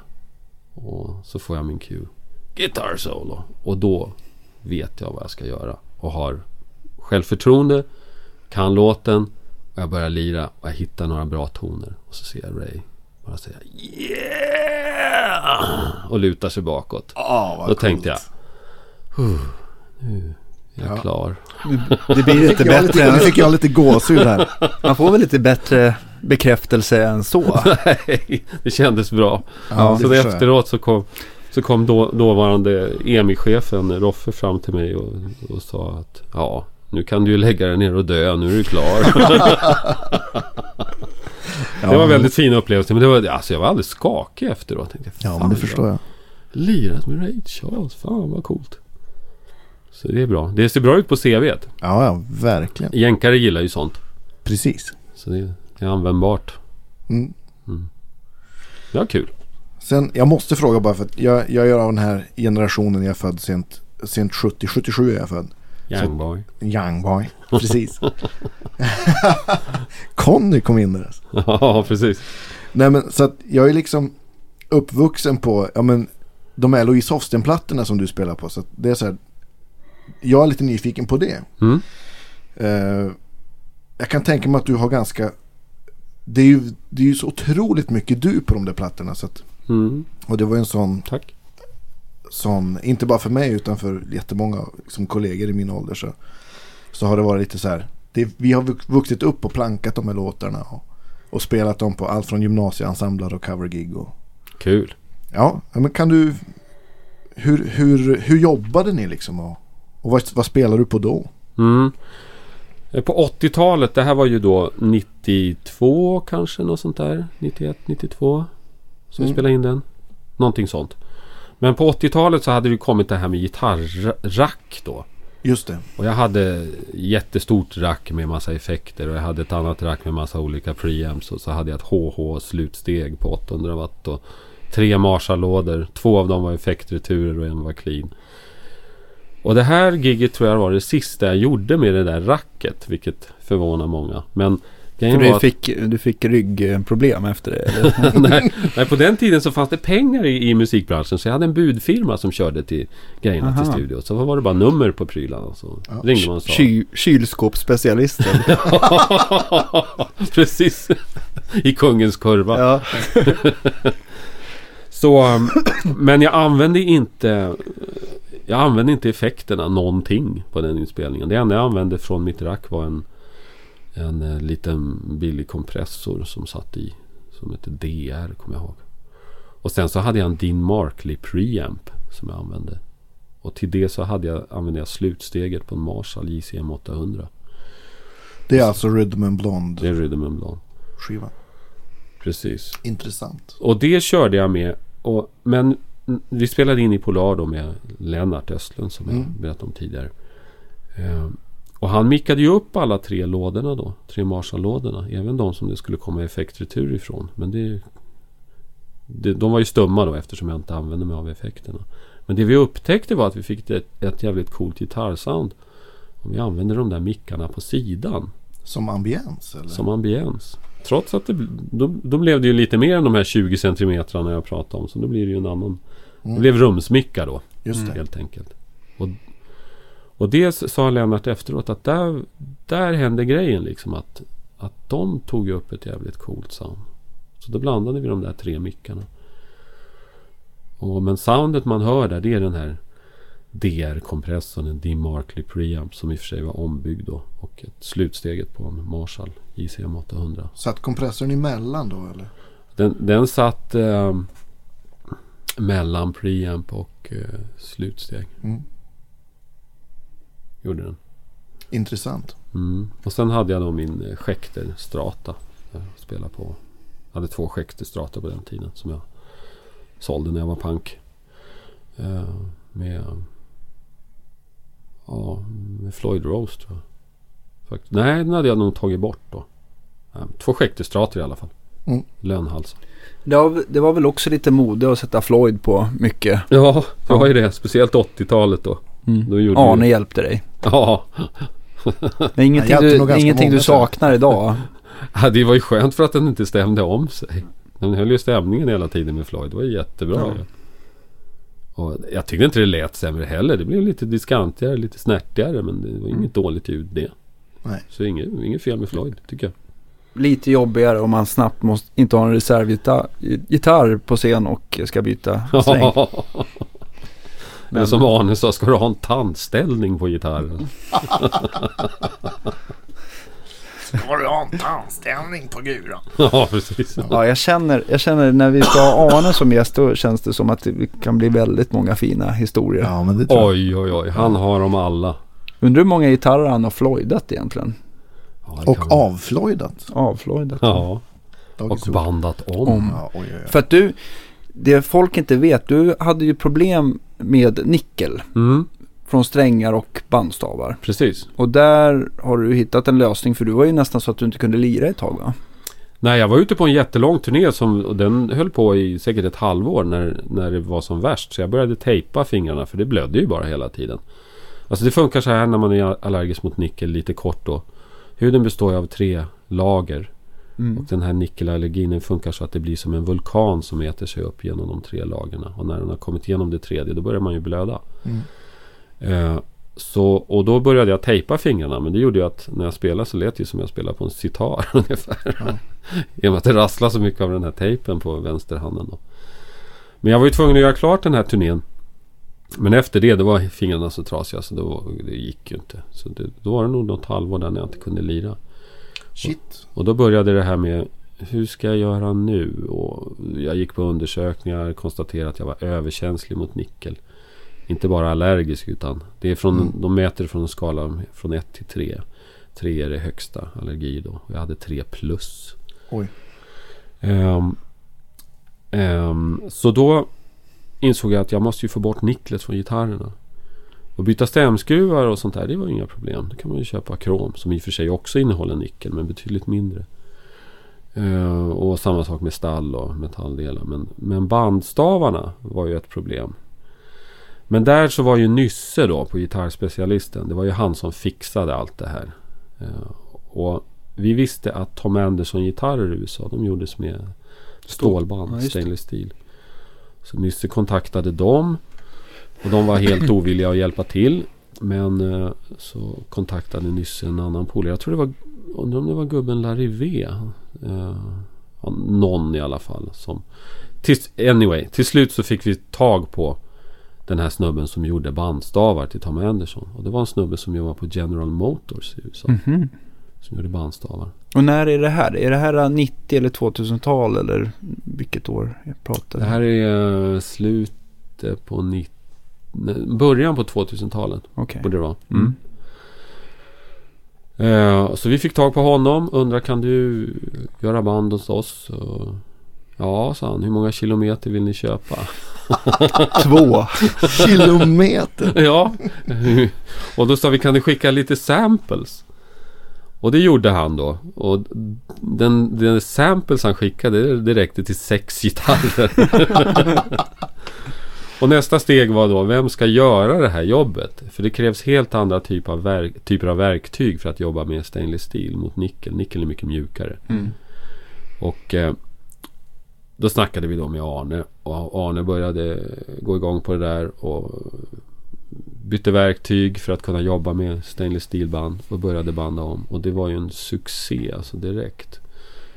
Och så får jag min cue. Guitar solo. Och då vet jag vad jag ska göra. Och har självförtroende. Kan låten. Och jag börjar lira. Och jag hittar några bra toner. Och så ser jag Ray bara säga Yeah! Och lutar sig bakåt. Ja, vad Då tänkte jag. "Huh, Nu är jag Ja. klar. Det blir lite Fick jag lite, bättre. nu fick jag lite gåshud här. Man får väl lite bättre bekräftelse än så. Nej, det kändes bra. Ja, så efteråt så kom, så kom då, dåvarande EMI-chefen Roffe fram till mig och, och sa att ja, nu kan du ju lägga dig ner och dö, nu är du klar. det var väldigt fin upplevelse, men det var, alltså jag var alldeles skakig efteråt. Tänkte, Ja, men det förstår jag. Lirat med Ray Charles, fan vad coolt. Så det är bra. Det ser bra ut på CVt. Ja, ja, verkligen. Jänkare gillar ju sånt. Precis. Så det, det är användbart. Mm. Det var kul. Sen, jag måste fråga bara för att jag, jag är av den här generationen jag är född sent, sent 70, 77 är jag född. Youngboy. Young boy, precis. Conny kom in där. alltså. Ja, precis. Nej men så att jag är liksom uppvuxen på, ja men de här Louise Hofsten-plattorna som du spelar på. Så att det är så här, jag är lite nyfiken på det. Mm. Eh, jag kan tänka mig att du har ganska, det är ju, det är ju så otroligt mycket du på de där plattorna. Så att, Mm. och det var ju en sån, Tack. Sån, inte bara för mig utan för jättemånga som kollegor i min ålder så, så har det varit lite så här. Det, vi har vux- vuxit upp och plankat de här låtarna och, och spelat dem på allt från gymnasieensembler och covergig. Och, Kul. ja, men kan du, hur, hur, hur jobbade ni liksom och, och vad, vad spelar du på då? Mm. Eh, På 80-talet, det här var ju då 92 kanske, något sånt där. 91, 92. Så vi Mm. spelade in den. Någonting sånt. Men på 80-talet så hade det kommit det här med gitarrack då. Just det. Och jag hade jättestort rack med massa effekter och jag hade ett annat rack med massa olika preamps och så hade jag ett HH slutsteg på 800 watt och tre Marshall-lådor. Två av dem var effektreturer och en var clean. Och det här giget tror jag var det sista jag gjorde med det där racket, vilket förvånar många. Men För du att, fick, du fick ryggproblem efter det? Nej, nej, på den tiden så fanns det pengar i, i musikbranschen så jag hade en budfirma som körde till grejerna till Aha. studio. Så var det bara nummer på prylarna. Så Ja. ringde man och sa. Ky, kylskåpsspecialisten. Precis. I kungens kurva. ja. Så, um, men jag använde inte Jag använde inte effekterna någonting på den inspelningen. Det enda jag använde från mitt rack var en En eh, liten billig kompressor som satt i Som hette DR kommer jag ihåg. Och sen så hade jag en Dean Markley preamp som jag använde. Och till det så hade jag, använde jag slutsteget på en Marshall JCM 800. Det är alltså Rhythm and Blonde Det är Rhythm and Blonde. skiva. Precis. Intressant. Och det körde jag med. Och, men vi spelade in i Polar då med Lennart Östlund som jag Mm. berättade om tidigare. Eh, och han mickade ju upp alla tre lådorna då. Tre Marshall-lådorna. Även de som det skulle komma effektretur ifrån. Men det, det, de var ju stumma då eftersom jag inte använde mig av effekterna. Men det vi upptäckte var att vi fick ett, ett jävligt coolt gitarrsound. Om vi använde de där mickarna på sidan. Som ambiens eller? Som ambiens. Trots att det, då blev det ju lite mer än de här 20 centimetrarna jag pratade om. Så då blir det ju en annan. Det Mm. blev rumsmicka då. Just det. Helt enkelt. Och, och det sa Lennart efteråt att där, där hände grejen liksom. Att, att de tog upp ett jävligt coolt sound. Så då blandade vi de där tre mickarna. Och, men soundet man hör där det är den här DR-kompressorn. En DeMarkley preamp som i och för sig var ombyggd då. Och ett slutsteget på en Marshall JCM 800. Satt kompressorn emellan då eller? Den, den satt eh, mellan preamp och eh, slutsteg. Mm. Gjorde den. Intressant. Mm. Och sen hade jag då min eh, Schecter Strata. Jag spelade på. Jag hade två Schecter Strata på den tiden. Som jag sålde när jag var punk. Eh, med, ja, med Floyd Rose tror jag. Fakt- Nej, den hade jag nog tagit bort då. Två Schecter Strata i alla fall. Mm. Lönhals. Det var, det var väl också lite mode att sätta Floyd på mycket. Ja, det var ju det. Speciellt 80-talet då. Då gjorde Arne vi... hjälpte dig. Ja, Det är ingenting, du, ingenting du saknar idag. Ja, det var ju skönt för att den inte stämde om sig. Den höll ju stämningen hela tiden med Floyd. Det var ju jättebra. Ja. Och jag tyckte inte det lät sämre heller. Det blev lite diskantigare, lite snärtigare. Men det var inget Mm. dåligt ljud det. Nej. Så inget, inget fel med Floyd, tycker jag. Lite jobbigare om man snabbt måste inte ha en reservgitarr på scen och ska byta sträng. Eller som Arne sa, ska du ha en tandställning på gitarren? Ska du ha en tandställning på guran? ja, precis. Ja, jag känner, jag känner när vi ska ha Arne som gäst då känns det som att det kan bli väldigt många fina historier. Ja men det tror jag. Oj, oj, oj. Han har dem alla. Undrar hur många gitarrer han har Floydat egentligen? Ja, Och avflojdat. Avfloydat. Ja, och bandat om. Om. Ja, oj, oj, oj. För att du, det folk inte vet, du hade ju problem med nickel Mm, från strängar och bandstavar. precis. Och där har du hittat en lösning för du var ju nästan så att du inte kunde lira ett tag va? Nej, jag var ute på en jättelång turné som och den höll på i säkert ett halvår när, när det var som värst. Så jag började tejpa fingrarna för det blödde ju bara hela tiden. Alltså det funkar så här när man är allergisk mot nickel lite kort då. Huden består ju av tre lager. Mm. Och den här nickelallergin funkar så att det blir som en vulkan som äter sig upp genom de tre lagren. Och när den har kommit igenom det tredje då börjar man ju blöda. Mm. Eh, så, och då började jag tejpa fingrarna. Men det gjorde ju att när jag spelade så lät det ju som jag spelade på en sitar ungefär. Ja. I och med att det rasslade så mycket av den här tejpen på vänsterhanden. Då. Men jag var ju tvungen att göra klart den här turnén. Men efter det, då var fingrarna så trasiga så då, det gick ju inte. Så det, då var det nog något halvår där när jag inte kunde lira. Shit. Och då började det här med hur ska jag göra nu? Och jag gick på undersökningar, konstaterade att jag var överkänslig mot nickel. Inte bara allergisk utan det är från, Mm. de mäter från en skala från 1 till 3. 3 är det högsta allergi då. Och jag hade 3 plus. Oj. Ehm, ehm, så då insåg jag att jag måste ju få bort nicklet från gitarrerna. Och byta stämskruvar och sånt där, det var inga problem. Då kan man ju köpa krom som i och för sig också innehåller nickel men betydligt mindre. Eh, och samma sak med stall och metalldelar. Men, men bandstavarna var ju ett problem. Men där så var ju Nysse då på gitarrspecialisten. Det var ju han som fixade allt det här. Eh, och vi visste att Tom Anderson-gitarrer i USA de gjordes med stålband, Ja, stainless steel. Så Nysse kontaktade dem. Och de var helt ovilliga att hjälpa till. Men eh, så kontaktade Nysse en annan polare. Jag tror det var, undrar om det var gubben Larivé. Eh, någon i alla fall. Som, tills, anyway, till slut så fick vi tag på den här snubben som gjorde bandstavar till Tom Anderson. Och det var en snubbe som jobbade på General Motors i USA. Mhm. Som gjorde bandstavar. Och när är det här? Är det här 90 eller 2000-tal eller vilket år jag pratar? Det här är eh, slutet på 90... Början på 2000-talet Okej. borde det vara. Mm. Eh, så vi fick tag på honom. Undrar kan du göra band hos oss? Och, ja, sa han. Hur många kilometer vill ni köpa? Två. Kilometer. ja. och då sa vi kan du skicka lite samples? Och det gjorde han då. Och den, den samples han skickade det räckte till sex gitarrer. och nästa steg var då vem ska göra det här jobbet? För det krävs helt andra typ av verk, typer av verktyg för att jobba med stainless steel mot nickel. Nickel är mycket mjukare. Mm. Och eh, då snackade vi då med Arne. Och Arne började gå igång på det där. Och bytte verktyg för att kunna jobba med stainless steel-band. Och började banda om. Och det var ju en succé alltså direkt.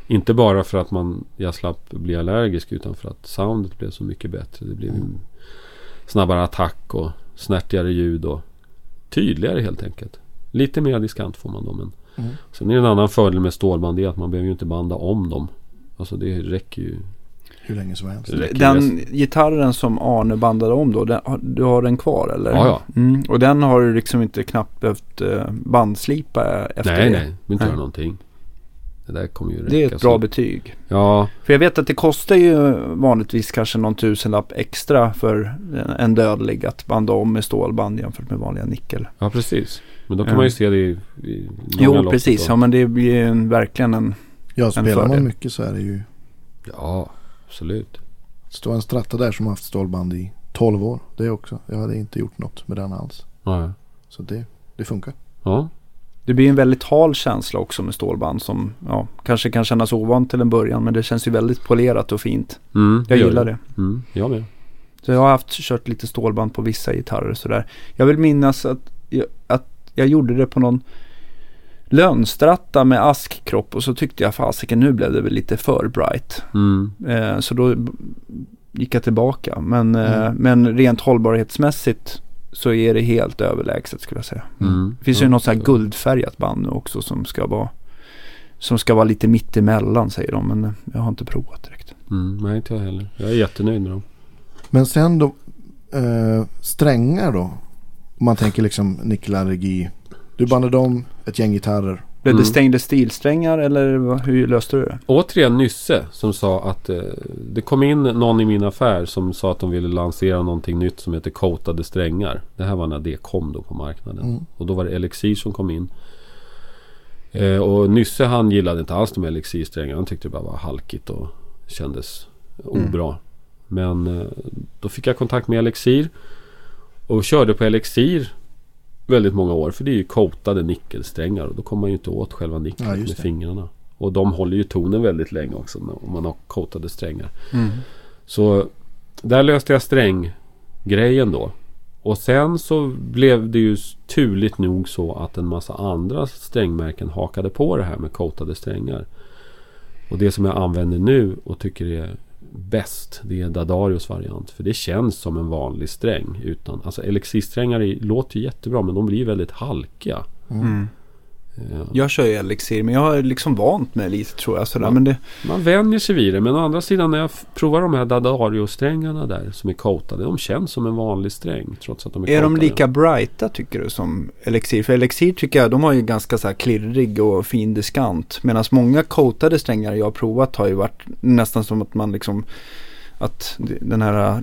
Inte bara för att man, jag slapp bli allergisk utan för att soundet blev så mycket bättre. Det blev en snabbare attack och snärtigare ljud och tydligare helt enkelt. Lite mer diskant får man då men Mm. Sen är det en annan fördel med stålband det är att man behöver ju inte banda om dem. Alltså det räcker ju. Hur länge som helst. Den gitarren som Arne bandade om då, den, har- du har den kvar eller? Ja, ja. Mm, och den har du liksom inte knappt behövt eh, bandslipa efter nej, det? nej. Du inte Nej. göra någonting. Det där kommer ju räcka. Det är ett så- bra betyg. Ja, För jag vet att det kostar ju vanligtvis kanske någon tusenlapp extra för en dödlig att banda om med stålband jämfört med vanliga nickel. ja precis. Men då kan Ja. man ju se det i, i Jo, precis. då. Ja, men det blir ju en, verkligen en... Ja, spelar fördel. man mycket så är det ju. Ja, absolut. Står en stratta där som har haft stålband i 12 år. Det också. Jag hade inte gjort något med den alls. Ja, Så det, det funkar. ja. Det blir en väldigt hal känsla också med stålband som ja, kanske kan kännas ovant till en början. Men det känns ju väldigt polerat och fint. Mm, Jag gillar det. Mm, jag med. Så jag har haft kört lite stålband på vissa gitarrer sådär. Jag vill minnas att jag, att jag gjorde det på någon lönstratta med askkropp och så tyckte jag fasiken nu blev det väl lite för bright. Mm. Eh, så då gick jag tillbaka. Men, eh, Mm. men rent hållbarhetsmässigt så är det helt överlägset skulle jag säga. Mm. Det finns ju något så här guldfärgat band nu också som ska vara som ska vara lite mittemellan säger de. Men eh, jag har inte provat direkt. Mm, nej, inte jag heller. Jag är jättenöjd med dem. Men sen då. Eh, strängar då. Om man tänker liksom nickelallergi. Du bandade om ett gäng gitarrer. Blev Mm. det stainless steel-strängar eller vad- hur löste du det? Återigen Nysse som sa att eh, det kom in någon i min affär som sa att de ville lansera någonting nytt som heter coatade strängar. Det här var när det kom då på marknaden. Mm. Och då var det Elixir som kom in. Eh, och Nysse han gillade inte alls de Elixir-strängarna. Han tyckte det bara var halkigt och kändes Mm. obra. Men eh, då fick jag kontakt med Elixir. Och körde på Elixir väldigt många år. För det är ju coatade nickelsträngar. Och då kommer man ju inte åt själva nickeln Ja, med fingrarna. Och de håller ju tonen väldigt länge också om man har coatade strängar. Mm. Så där löste jag stränggrejen då. Och sen så blev det ju turligt nog så att en massa andra strängmärken hakade på det här med coatade strängar. Och det som jag använder nu och tycker är bäst det är Dadarios variant. För det känns som en vanlig sträng. Utan, alltså elixirsträngar låter ju jättebra men de blir väldigt halkiga. Mm. Jag kör ju Elixir men jag har liksom vant mig lite tror jag. Sådär. Ja. Men det, Man vänjer sig vid det. Men å andra sidan när jag provar de här Dadario-strängarna där som är coatade. De känns som en vanlig sträng. Trots att de är är de coatade. lika brighta tycker du som Elixir? För Elixir tycker jag de har ju ganska så här klirrig och fin diskant. Medan många coatade strängar jag har provat har ju varit nästan som att man liksom att den här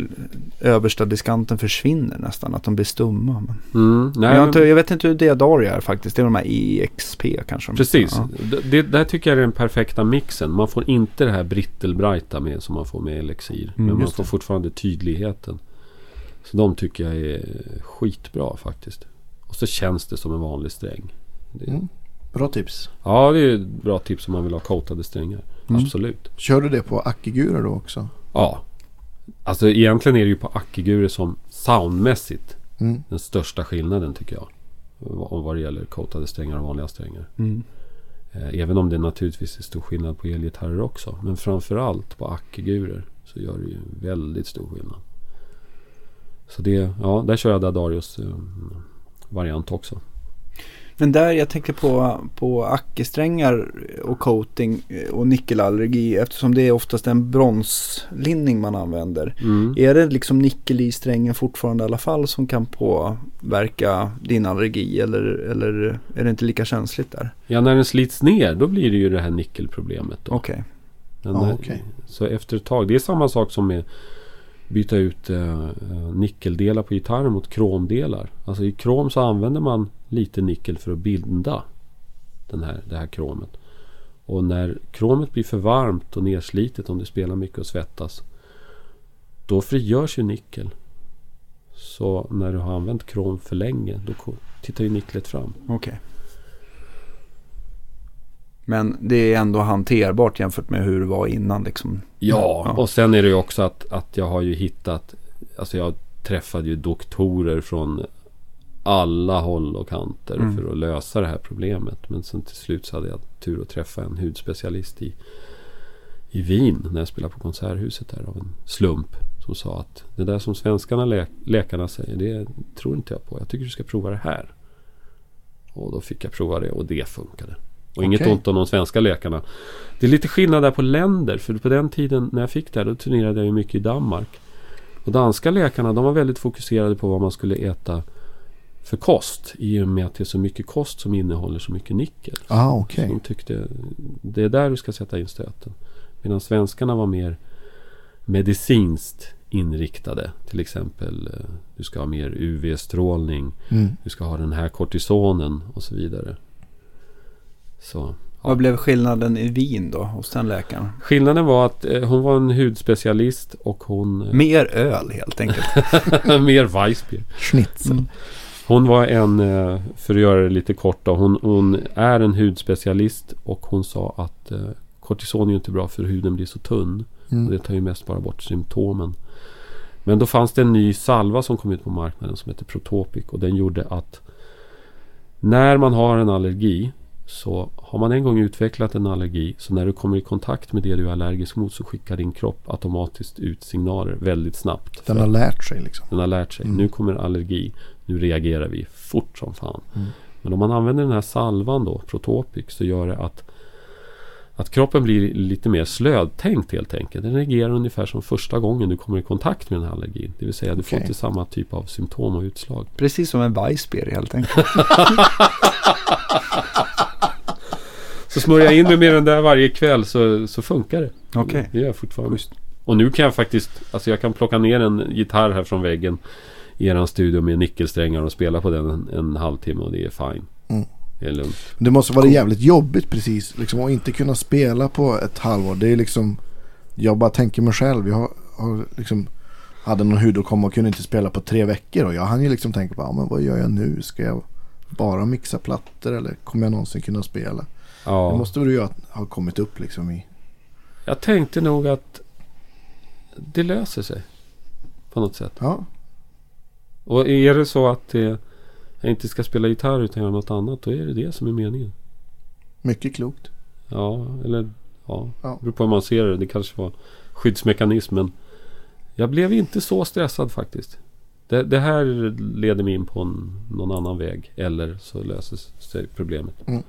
äh, översta diskanten försvinner nästan. Att de blir stumma. Men Mm, nej, jag, inte, jag vet inte hur Diadario är faktiskt. Det är de här EXP kanske. precis. Ja. Det, det där tycker jag är den perfekta mixen. Man får inte det här brittelbrighta med som man får med Elixir. men man får det. fortfarande tydligheten. Så de tycker jag är skitbra faktiskt. Och så känns det som en vanlig sträng. Det, Mm. Bra tips. Ja, det är ett bra tips om man vill ha coatade strängar. Mm. Absolut. Kör du det på Akigurer då också? Ja. Alltså egentligen är det ju på Akigure som soundmässigt Mm. den största skillnaden tycker jag. Vad vad det gäller coatade strängar och vanliga strängar. Mm. Eh, Även om det naturligtvis är stor skillnad på elgitarrer också. Men framförallt på Akigurer så gör det ju väldigt stor skillnad. Så det, ja, där kör jag Dadarios eh, variant också. Men där jag tänker på, på ackesträngar och coating och nickelallergi eftersom det är oftast en bronslinning man använder. Mm. Är det liksom nickel i strängen fortfarande i alla fall som kan påverka din allergi eller, eller är det inte lika känsligt där? Ja, när den slits ner då blir det ju det här nickelproblemet. Okej. Ja, när- okej. Så efter ett tag, det är samma sak som med byta ut eh, eh, nickeldelar på gitarrer mot kromdelar. Alltså i krom så använder man lite nickel för att binda den här, det här kromet. Och när kromet blir för varmt och nerslitet om det spelar mycket och svettas. Då frigörs ju nickel. Så när du har använt krom för länge då tittar ju nicklet fram. Okej. Men det är ändå hanterbart jämfört med hur det var innan liksom. Ja, Ja. och sen är det ju också att, att jag har ju hittat Alltså jag träffade ju doktorer från alla håll och kanter Mm. för att lösa det här problemet. Men sen till slut så hade jag tur att träffa en hudspecialist i, i Wien när jag spelade på Konserthuset där av en slump. Som sa att det där som svenskarna lä- läkarna säger det tror inte jag på. Jag tycker du ska prova det här. Och då fick jag prova det och det funkade. Och inget Okej. ont om de svenska läkarna. Det är lite skillnad där på länder. För på den tiden när jag fick det här, då turnerade jag ju mycket i Danmark. Och danska läkarna, de var väldigt fokuserade på vad man skulle äta för kost. I och med att det är så mycket kost som innehåller så mycket nickel. Ah, Så okej. de tyckte det är där du ska sätta in stöten. Medan svenskarna var mer medicinskt inriktade. Till exempel eh, du ska ha mer UV-strålning. Mm. Du ska ha den här kortisonen och så vidare. Så Vad blev skillnaden i Wien då hos den läkaren? Skillnaden var att eh, hon var en hudspecialist och hon... eh, Mer öl helt enkelt. mer Weissbier. Schnitzel. Mm. Hon var en, eh, för att göra det lite kort då, hon, hon är en hudspecialist och hon sa att eh, kortison är ju inte bra för huden blir så tunn. Och Mm. det tar ju mest bara bort symptomen. Men då fanns det en ny salva som kom ut på marknaden som heter Protopic och den gjorde att när man har en allergi så har man en gång utvecklat en allergi så när du kommer i kontakt med det du är allergisk mot så skickar din kropp automatiskt ut signaler väldigt snabbt. Den har lärt sig liksom. den har lärt sig. Mm. Nu kommer allergi. Nu reagerar vi fort som fan. Mm. Men om man använder den här salvan då, Protopic, så gör det att att kroppen blir lite mer slödtänkt helt enkelt. Den reagerar ungefär som första gången du kommer i kontakt med den här allergin. Det vill säga du får Okej. inte samma typ av symptom och utslag. Precis som en Weissbier helt enkelt. Så smörjer jag in mig med den där varje kväll så, så funkar det. Okej. Det gör jag fortfarande. Schysst. Och nu kan jag faktiskt, alltså jag kan plocka ner en gitarr här från väggen i eran studio med nickelsträngar och spela på den en, en halvtimme och det är fine. Mm. Det är lugnt. Det måste vara jävligt jobbigt precis. Liksom, att inte kunna spela på ett halvår. Det är liksom. Jag bara tänker mig själv. Jag har, har liksom. Hade någon hudåkomma och kunde inte spela på tre veckor. Och jag hann ju liksom tänka på. Ja, men vad gör jag nu? Ska jag bara mixa plattor? Eller kommer jag någonsin kunna spela? Ja. Det måste väl ju ha- kommit upp liksom i. Jag tänkte nog att det löser sig. På något sätt. Ja. Och är det så att det, jag inte ska spela gitarr utan göra något annat. Då är det det som är meningen. Mycket klokt. Ja, eller ja. Ja. Beror på hur man ser det. Det kanske var skyddsmekanism. Men jag blev inte så stressad faktiskt. Det, det här leder mig in på en, någon annan väg. Eller så löses sig problemet. Mm.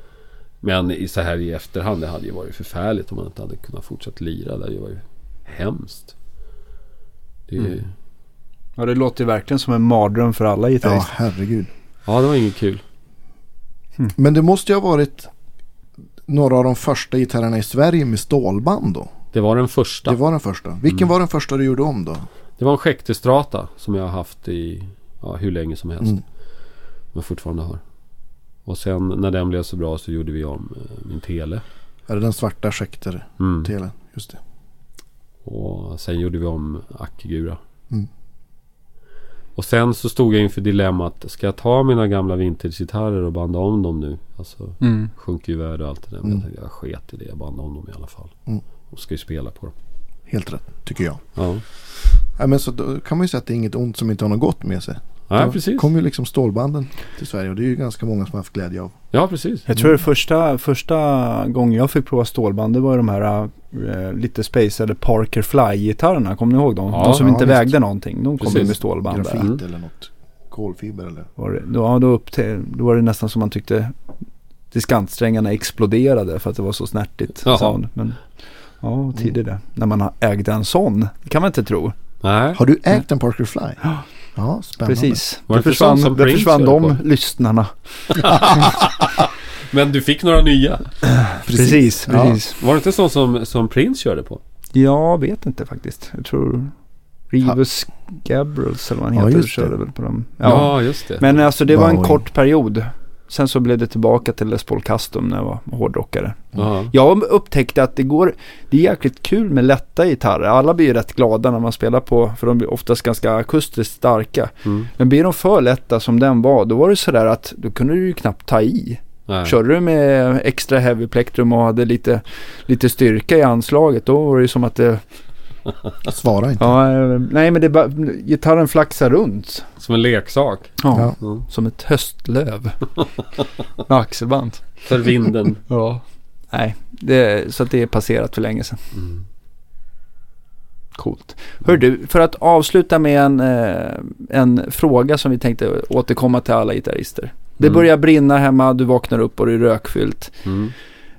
Men i, så här i efterhand. Det hade ju varit förfärligt om man inte hade kunnat fortsätta lira. Det hade ju varit hemskt. Det, Mm. Ja, det låter ju verkligen som en mardröm för alla Ja, gitarrister. herregud. Ja, det var inget kul. Men det måste ju ha varit några av de första gitarrerna i Sverige med stålband då. Det var den första. Det var den första. Vilken Mm. var den första du gjorde om då? Det var en Schecter som jag har haft i ja, hur länge som helst. Mm. Men fortfarande har. Och sen när den blev så bra så gjorde vi om eh, min tele. Är det den svarta Schecter Mm. telen? Just det. Och sen gjorde vi om Akigura. Mm. Och sen så stod jag inför dilemmat. Ska jag ta mina gamla vintagegitarrer och banda om dem nu? Alltså Mm. sjunker ju värde och allt det där. Men Mm. jag tänkte jag sket i det. Jag bandade om dem i alla fall. Mm. Och ska ju spela på dem. Helt rätt, tycker jag. Ja, Nej, men så då kan man ju säga att det är inget ont som inte har något gott med sig. Ja Då precis. kom ju liksom stålbanden till Sverige och det är ju ganska många som har haft glädje av. Ja, precis. Jag tror det första, första gången jag fick prova stålband det var de här äh, lite spacade Parker Fly-gitarrerna. Kommer ni ihåg dem? Ja, de som ja, inte visst. vägde någonting. De kom Precis. ju med stålband Grafit där. Mm. eller något. Kolfiber eller? Var det, då, ja, då, upp till, då var det nästan som man tyckte diskantsträngarna exploderade för att det var så snärtigt Jaha. sound. Men ja, tidigt det. När man ägde en sån. Det kan man inte tro. Nej. Har du ägt en Parker Fly? Ja. Ja, spännande. Precis. Var det det inte sån försvann, som det Prince försvann de på? lyssnarna. Men du fick några nya. Precis, Ja. precis. Var det inte sån som, som Prince körde på? Jag vet inte faktiskt. Jag tror Rivus Gabriels eller vad han Ja, heter det. körde väl på dem. Ja, just det. Men alltså det var en kort period. Sen så blev det tillbaka till Les Paul Custom när jag var hårdrockare. Ja. Jag upptäckte att det går, det är jäkligt kul med lätta gitarrer. Alla blir ju rätt glada när man spelar på, för de blir oftast ganska akustiskt starka. Mm. Men blir de för lätta som den var, då var det sådär att då kunde du ju knappt ta i. Nej. Körde du med extra heavy plektrum och hade lite, lite styrka i anslaget då var det ju som att det, Svara inte. ja, eh, nej men det bara, gitarren flaxar runt. Som en leksak. Ja, Ja. Som ett höstlöv. med axelband. För vinden. Ja. Nej, det, så att det är passerat för länge sedan. Mm. Coolt. Hör du, för att avsluta med en, eh, en fråga som vi tänkte återkomma till alla gitarrister. Det Mm. börjar brinna hemma, du vaknar upp och det är rökfyllt. Mm.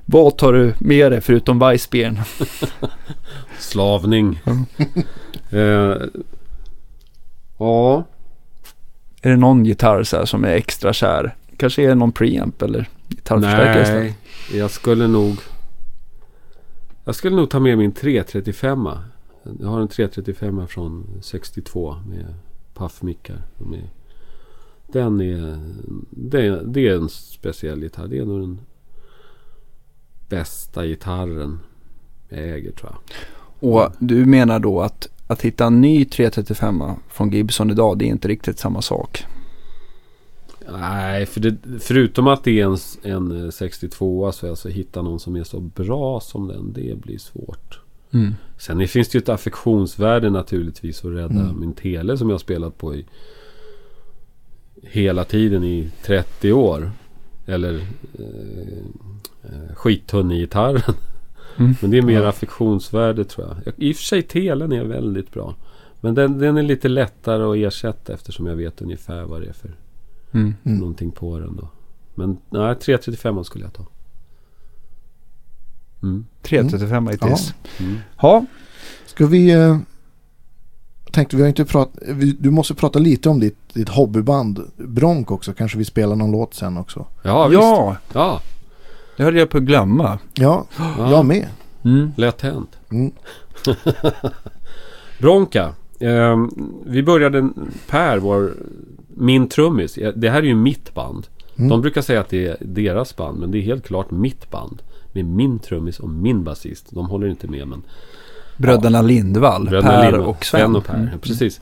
Vad tar du med dig förutom Weissbieren? Slavning. eh, ja, Är det någon gitarr så som är extra kär? Kanske är det någon preamp eller gitarrförstärkare nej. Jag skulle nog... Jag skulle nog ta med min 335. Jag har en 335 från 62 med är- Den är... Det är, det är en speciell gitarr. Det är nog den bästa gitarren jag äger tror jag. Och du menar då att, att hitta en ny 335 från Gibson idag, det är inte riktigt samma sak? Nej, för det, förutom att det är en, en 62 så alltså hitta någon som är så bra som den, det blir svårt. Mm. Sen finns det ju ett affektionsvärde naturligtvis att rädda Mm. min tele som jag har spelat på i hela tiden i 30 år. Eller eh, eh, skittunnegitarren. Mm. Men det är mer Ja. affektionsvärde tror jag. I och för sig telen är väldigt bra. Men den, den är lite lättare att ersätta eftersom jag vet ungefär vad det är för Mm. Mm. någonting på den då. Men nej, 335 skulle jag ta. Mm. 335 i tis. Mm. Ja, Ska vi... Eh, tänkte vi har inte pratat... vi- Du måste prata lite om ditt, ditt hobbyband Bronk också. Kanske vi spelar någon låt sen också. Ja, visst. ja, Ja, det höll jag på att glömma. Ja, ja. jag med. Mm. lätt hänt. Mm. Bronka. Eh, vi började, Per, vår, min trummis. Det här är ju mitt band. Mm. De brukar säga att det är deras band. Men det är helt klart mitt band. Med min trummis och min basist. De håller inte med men Bröderna Lindvall, Bröderna Per Lindvall, och Sven. och Per. Mm. Precis.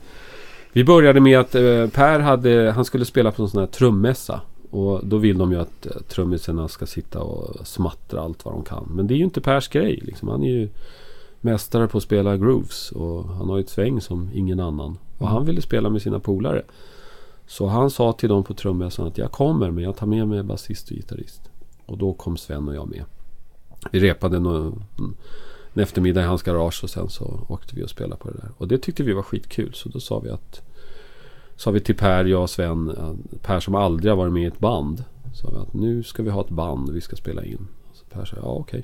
Vi började med att eh, Per hade, han skulle spela på en sån här trummässa. Och då vill de ju att eh, trummisarna ska sitta och smattra allt vad de kan. Men det är ju inte Pers grej. Liksom. Han är ju mästare på att spela grooves. Och han har ju ett sväng som ingen annan. Och Mm. han ville spela med sina polare. Så han sa till dem på trummässan att jag kommer men jag tar med mig basist och gitarrist. Och då kom Sven och jag med. Vi repade någon, en eftermiddag i hans garage och sen så åkte vi och spelade på det där. Och det tyckte vi var skitkul. Så då sa vi att Sa vi till Per, jag och Sven, att Per som aldrig har varit med i ett band. Sa vi att nu ska vi ha ett band vi ska spela in. Så Per sa ja okej.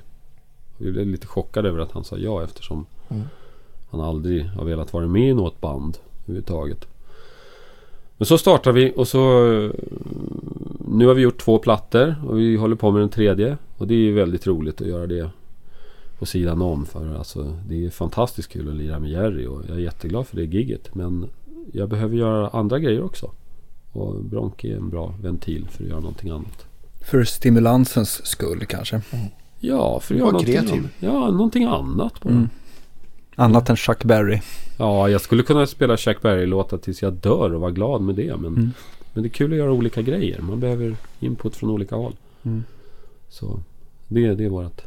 Och Vi blev lite chockade över att han sa ja eftersom Mm. han aldrig har velat vara med i något band överhuvudtaget. Men så startar vi och så eh, Nu har vi gjort två plattor och vi håller på med den tredje. Och det är ju väldigt roligt att göra det på sidan om. För alltså, det är fantastiskt kul att lira med Jerry och jag är jätteglad för det gigget. Men jag behöver göra andra grejer också. Och Bronk är en bra ventil för att göra någonting annat. För stimulansens skull kanske. Ja, för att göra någonting, an- ja, någonting annat bara. Mm. Annat än Chuck Berry. Ja, jag skulle kunna spela Chuck Berry-låtar tills jag dör och vara glad med det. Men, Mm. men det är kul att göra olika grejer. Man behöver input från olika håll. Mm. Så det, det är vårt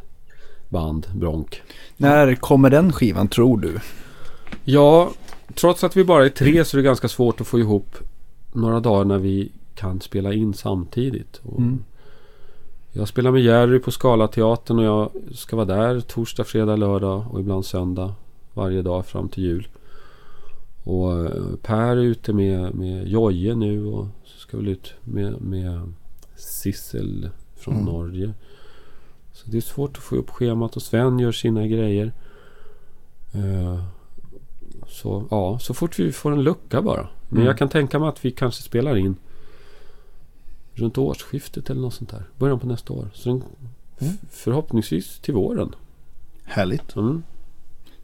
band, Bronk. När kommer den skivan tror du? Ja, trots att vi bara är tre så är det ganska svårt att få ihop några dagar när vi kan spela in samtidigt. Mm. Jag spelar med Jerry på Scalateatern och jag ska vara där torsdag, fredag, lördag och ibland söndag varje dag fram till jul. Och eh, Per är ute med, med Joje nu och så ska vi ut med, med Sissel från Mm. Norge. Så det är svårt att få upp schemat och Sven gör sina grejer. Eh, Så ja, så fort vi får en lucka bara. Men Mm. jag kan tänka mig att vi kanske spelar in runt årsskiftet eller något sånt där. Början på nästa år. Så den, Mm. förhoppningsvis till våren. Härligt. Mm.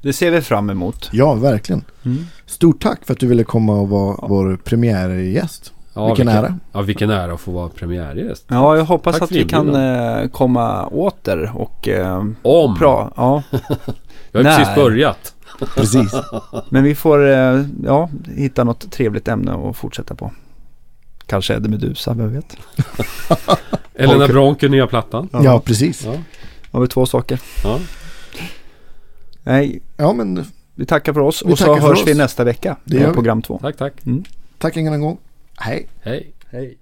Det ser vi fram emot. Ja, verkligen. Mm. Stort tack för att du ville komma och vara vår premiärgäst. Ja, Vilken ära. Ja, vilken ära att få vara premiärgäst. Ja, jag hoppas Tack att vi kan eh, komma åter och eh, Om! bra. Ja, Jag har precis börjat. Precis. men vi får eh, ja, hitta något trevligt ämne att fortsätta på. Kanske Eddie Medusa, vem vet? Eller när Bronken nya plattan. Ja, precis. Ja. Har vi två saker. Ja. Nej, Ja, men vi tackar för oss Vi och så hörs oss. vi nästa vecka. Det gör program två. Tack, tack. tack en gång. Hej. Hej. Hej.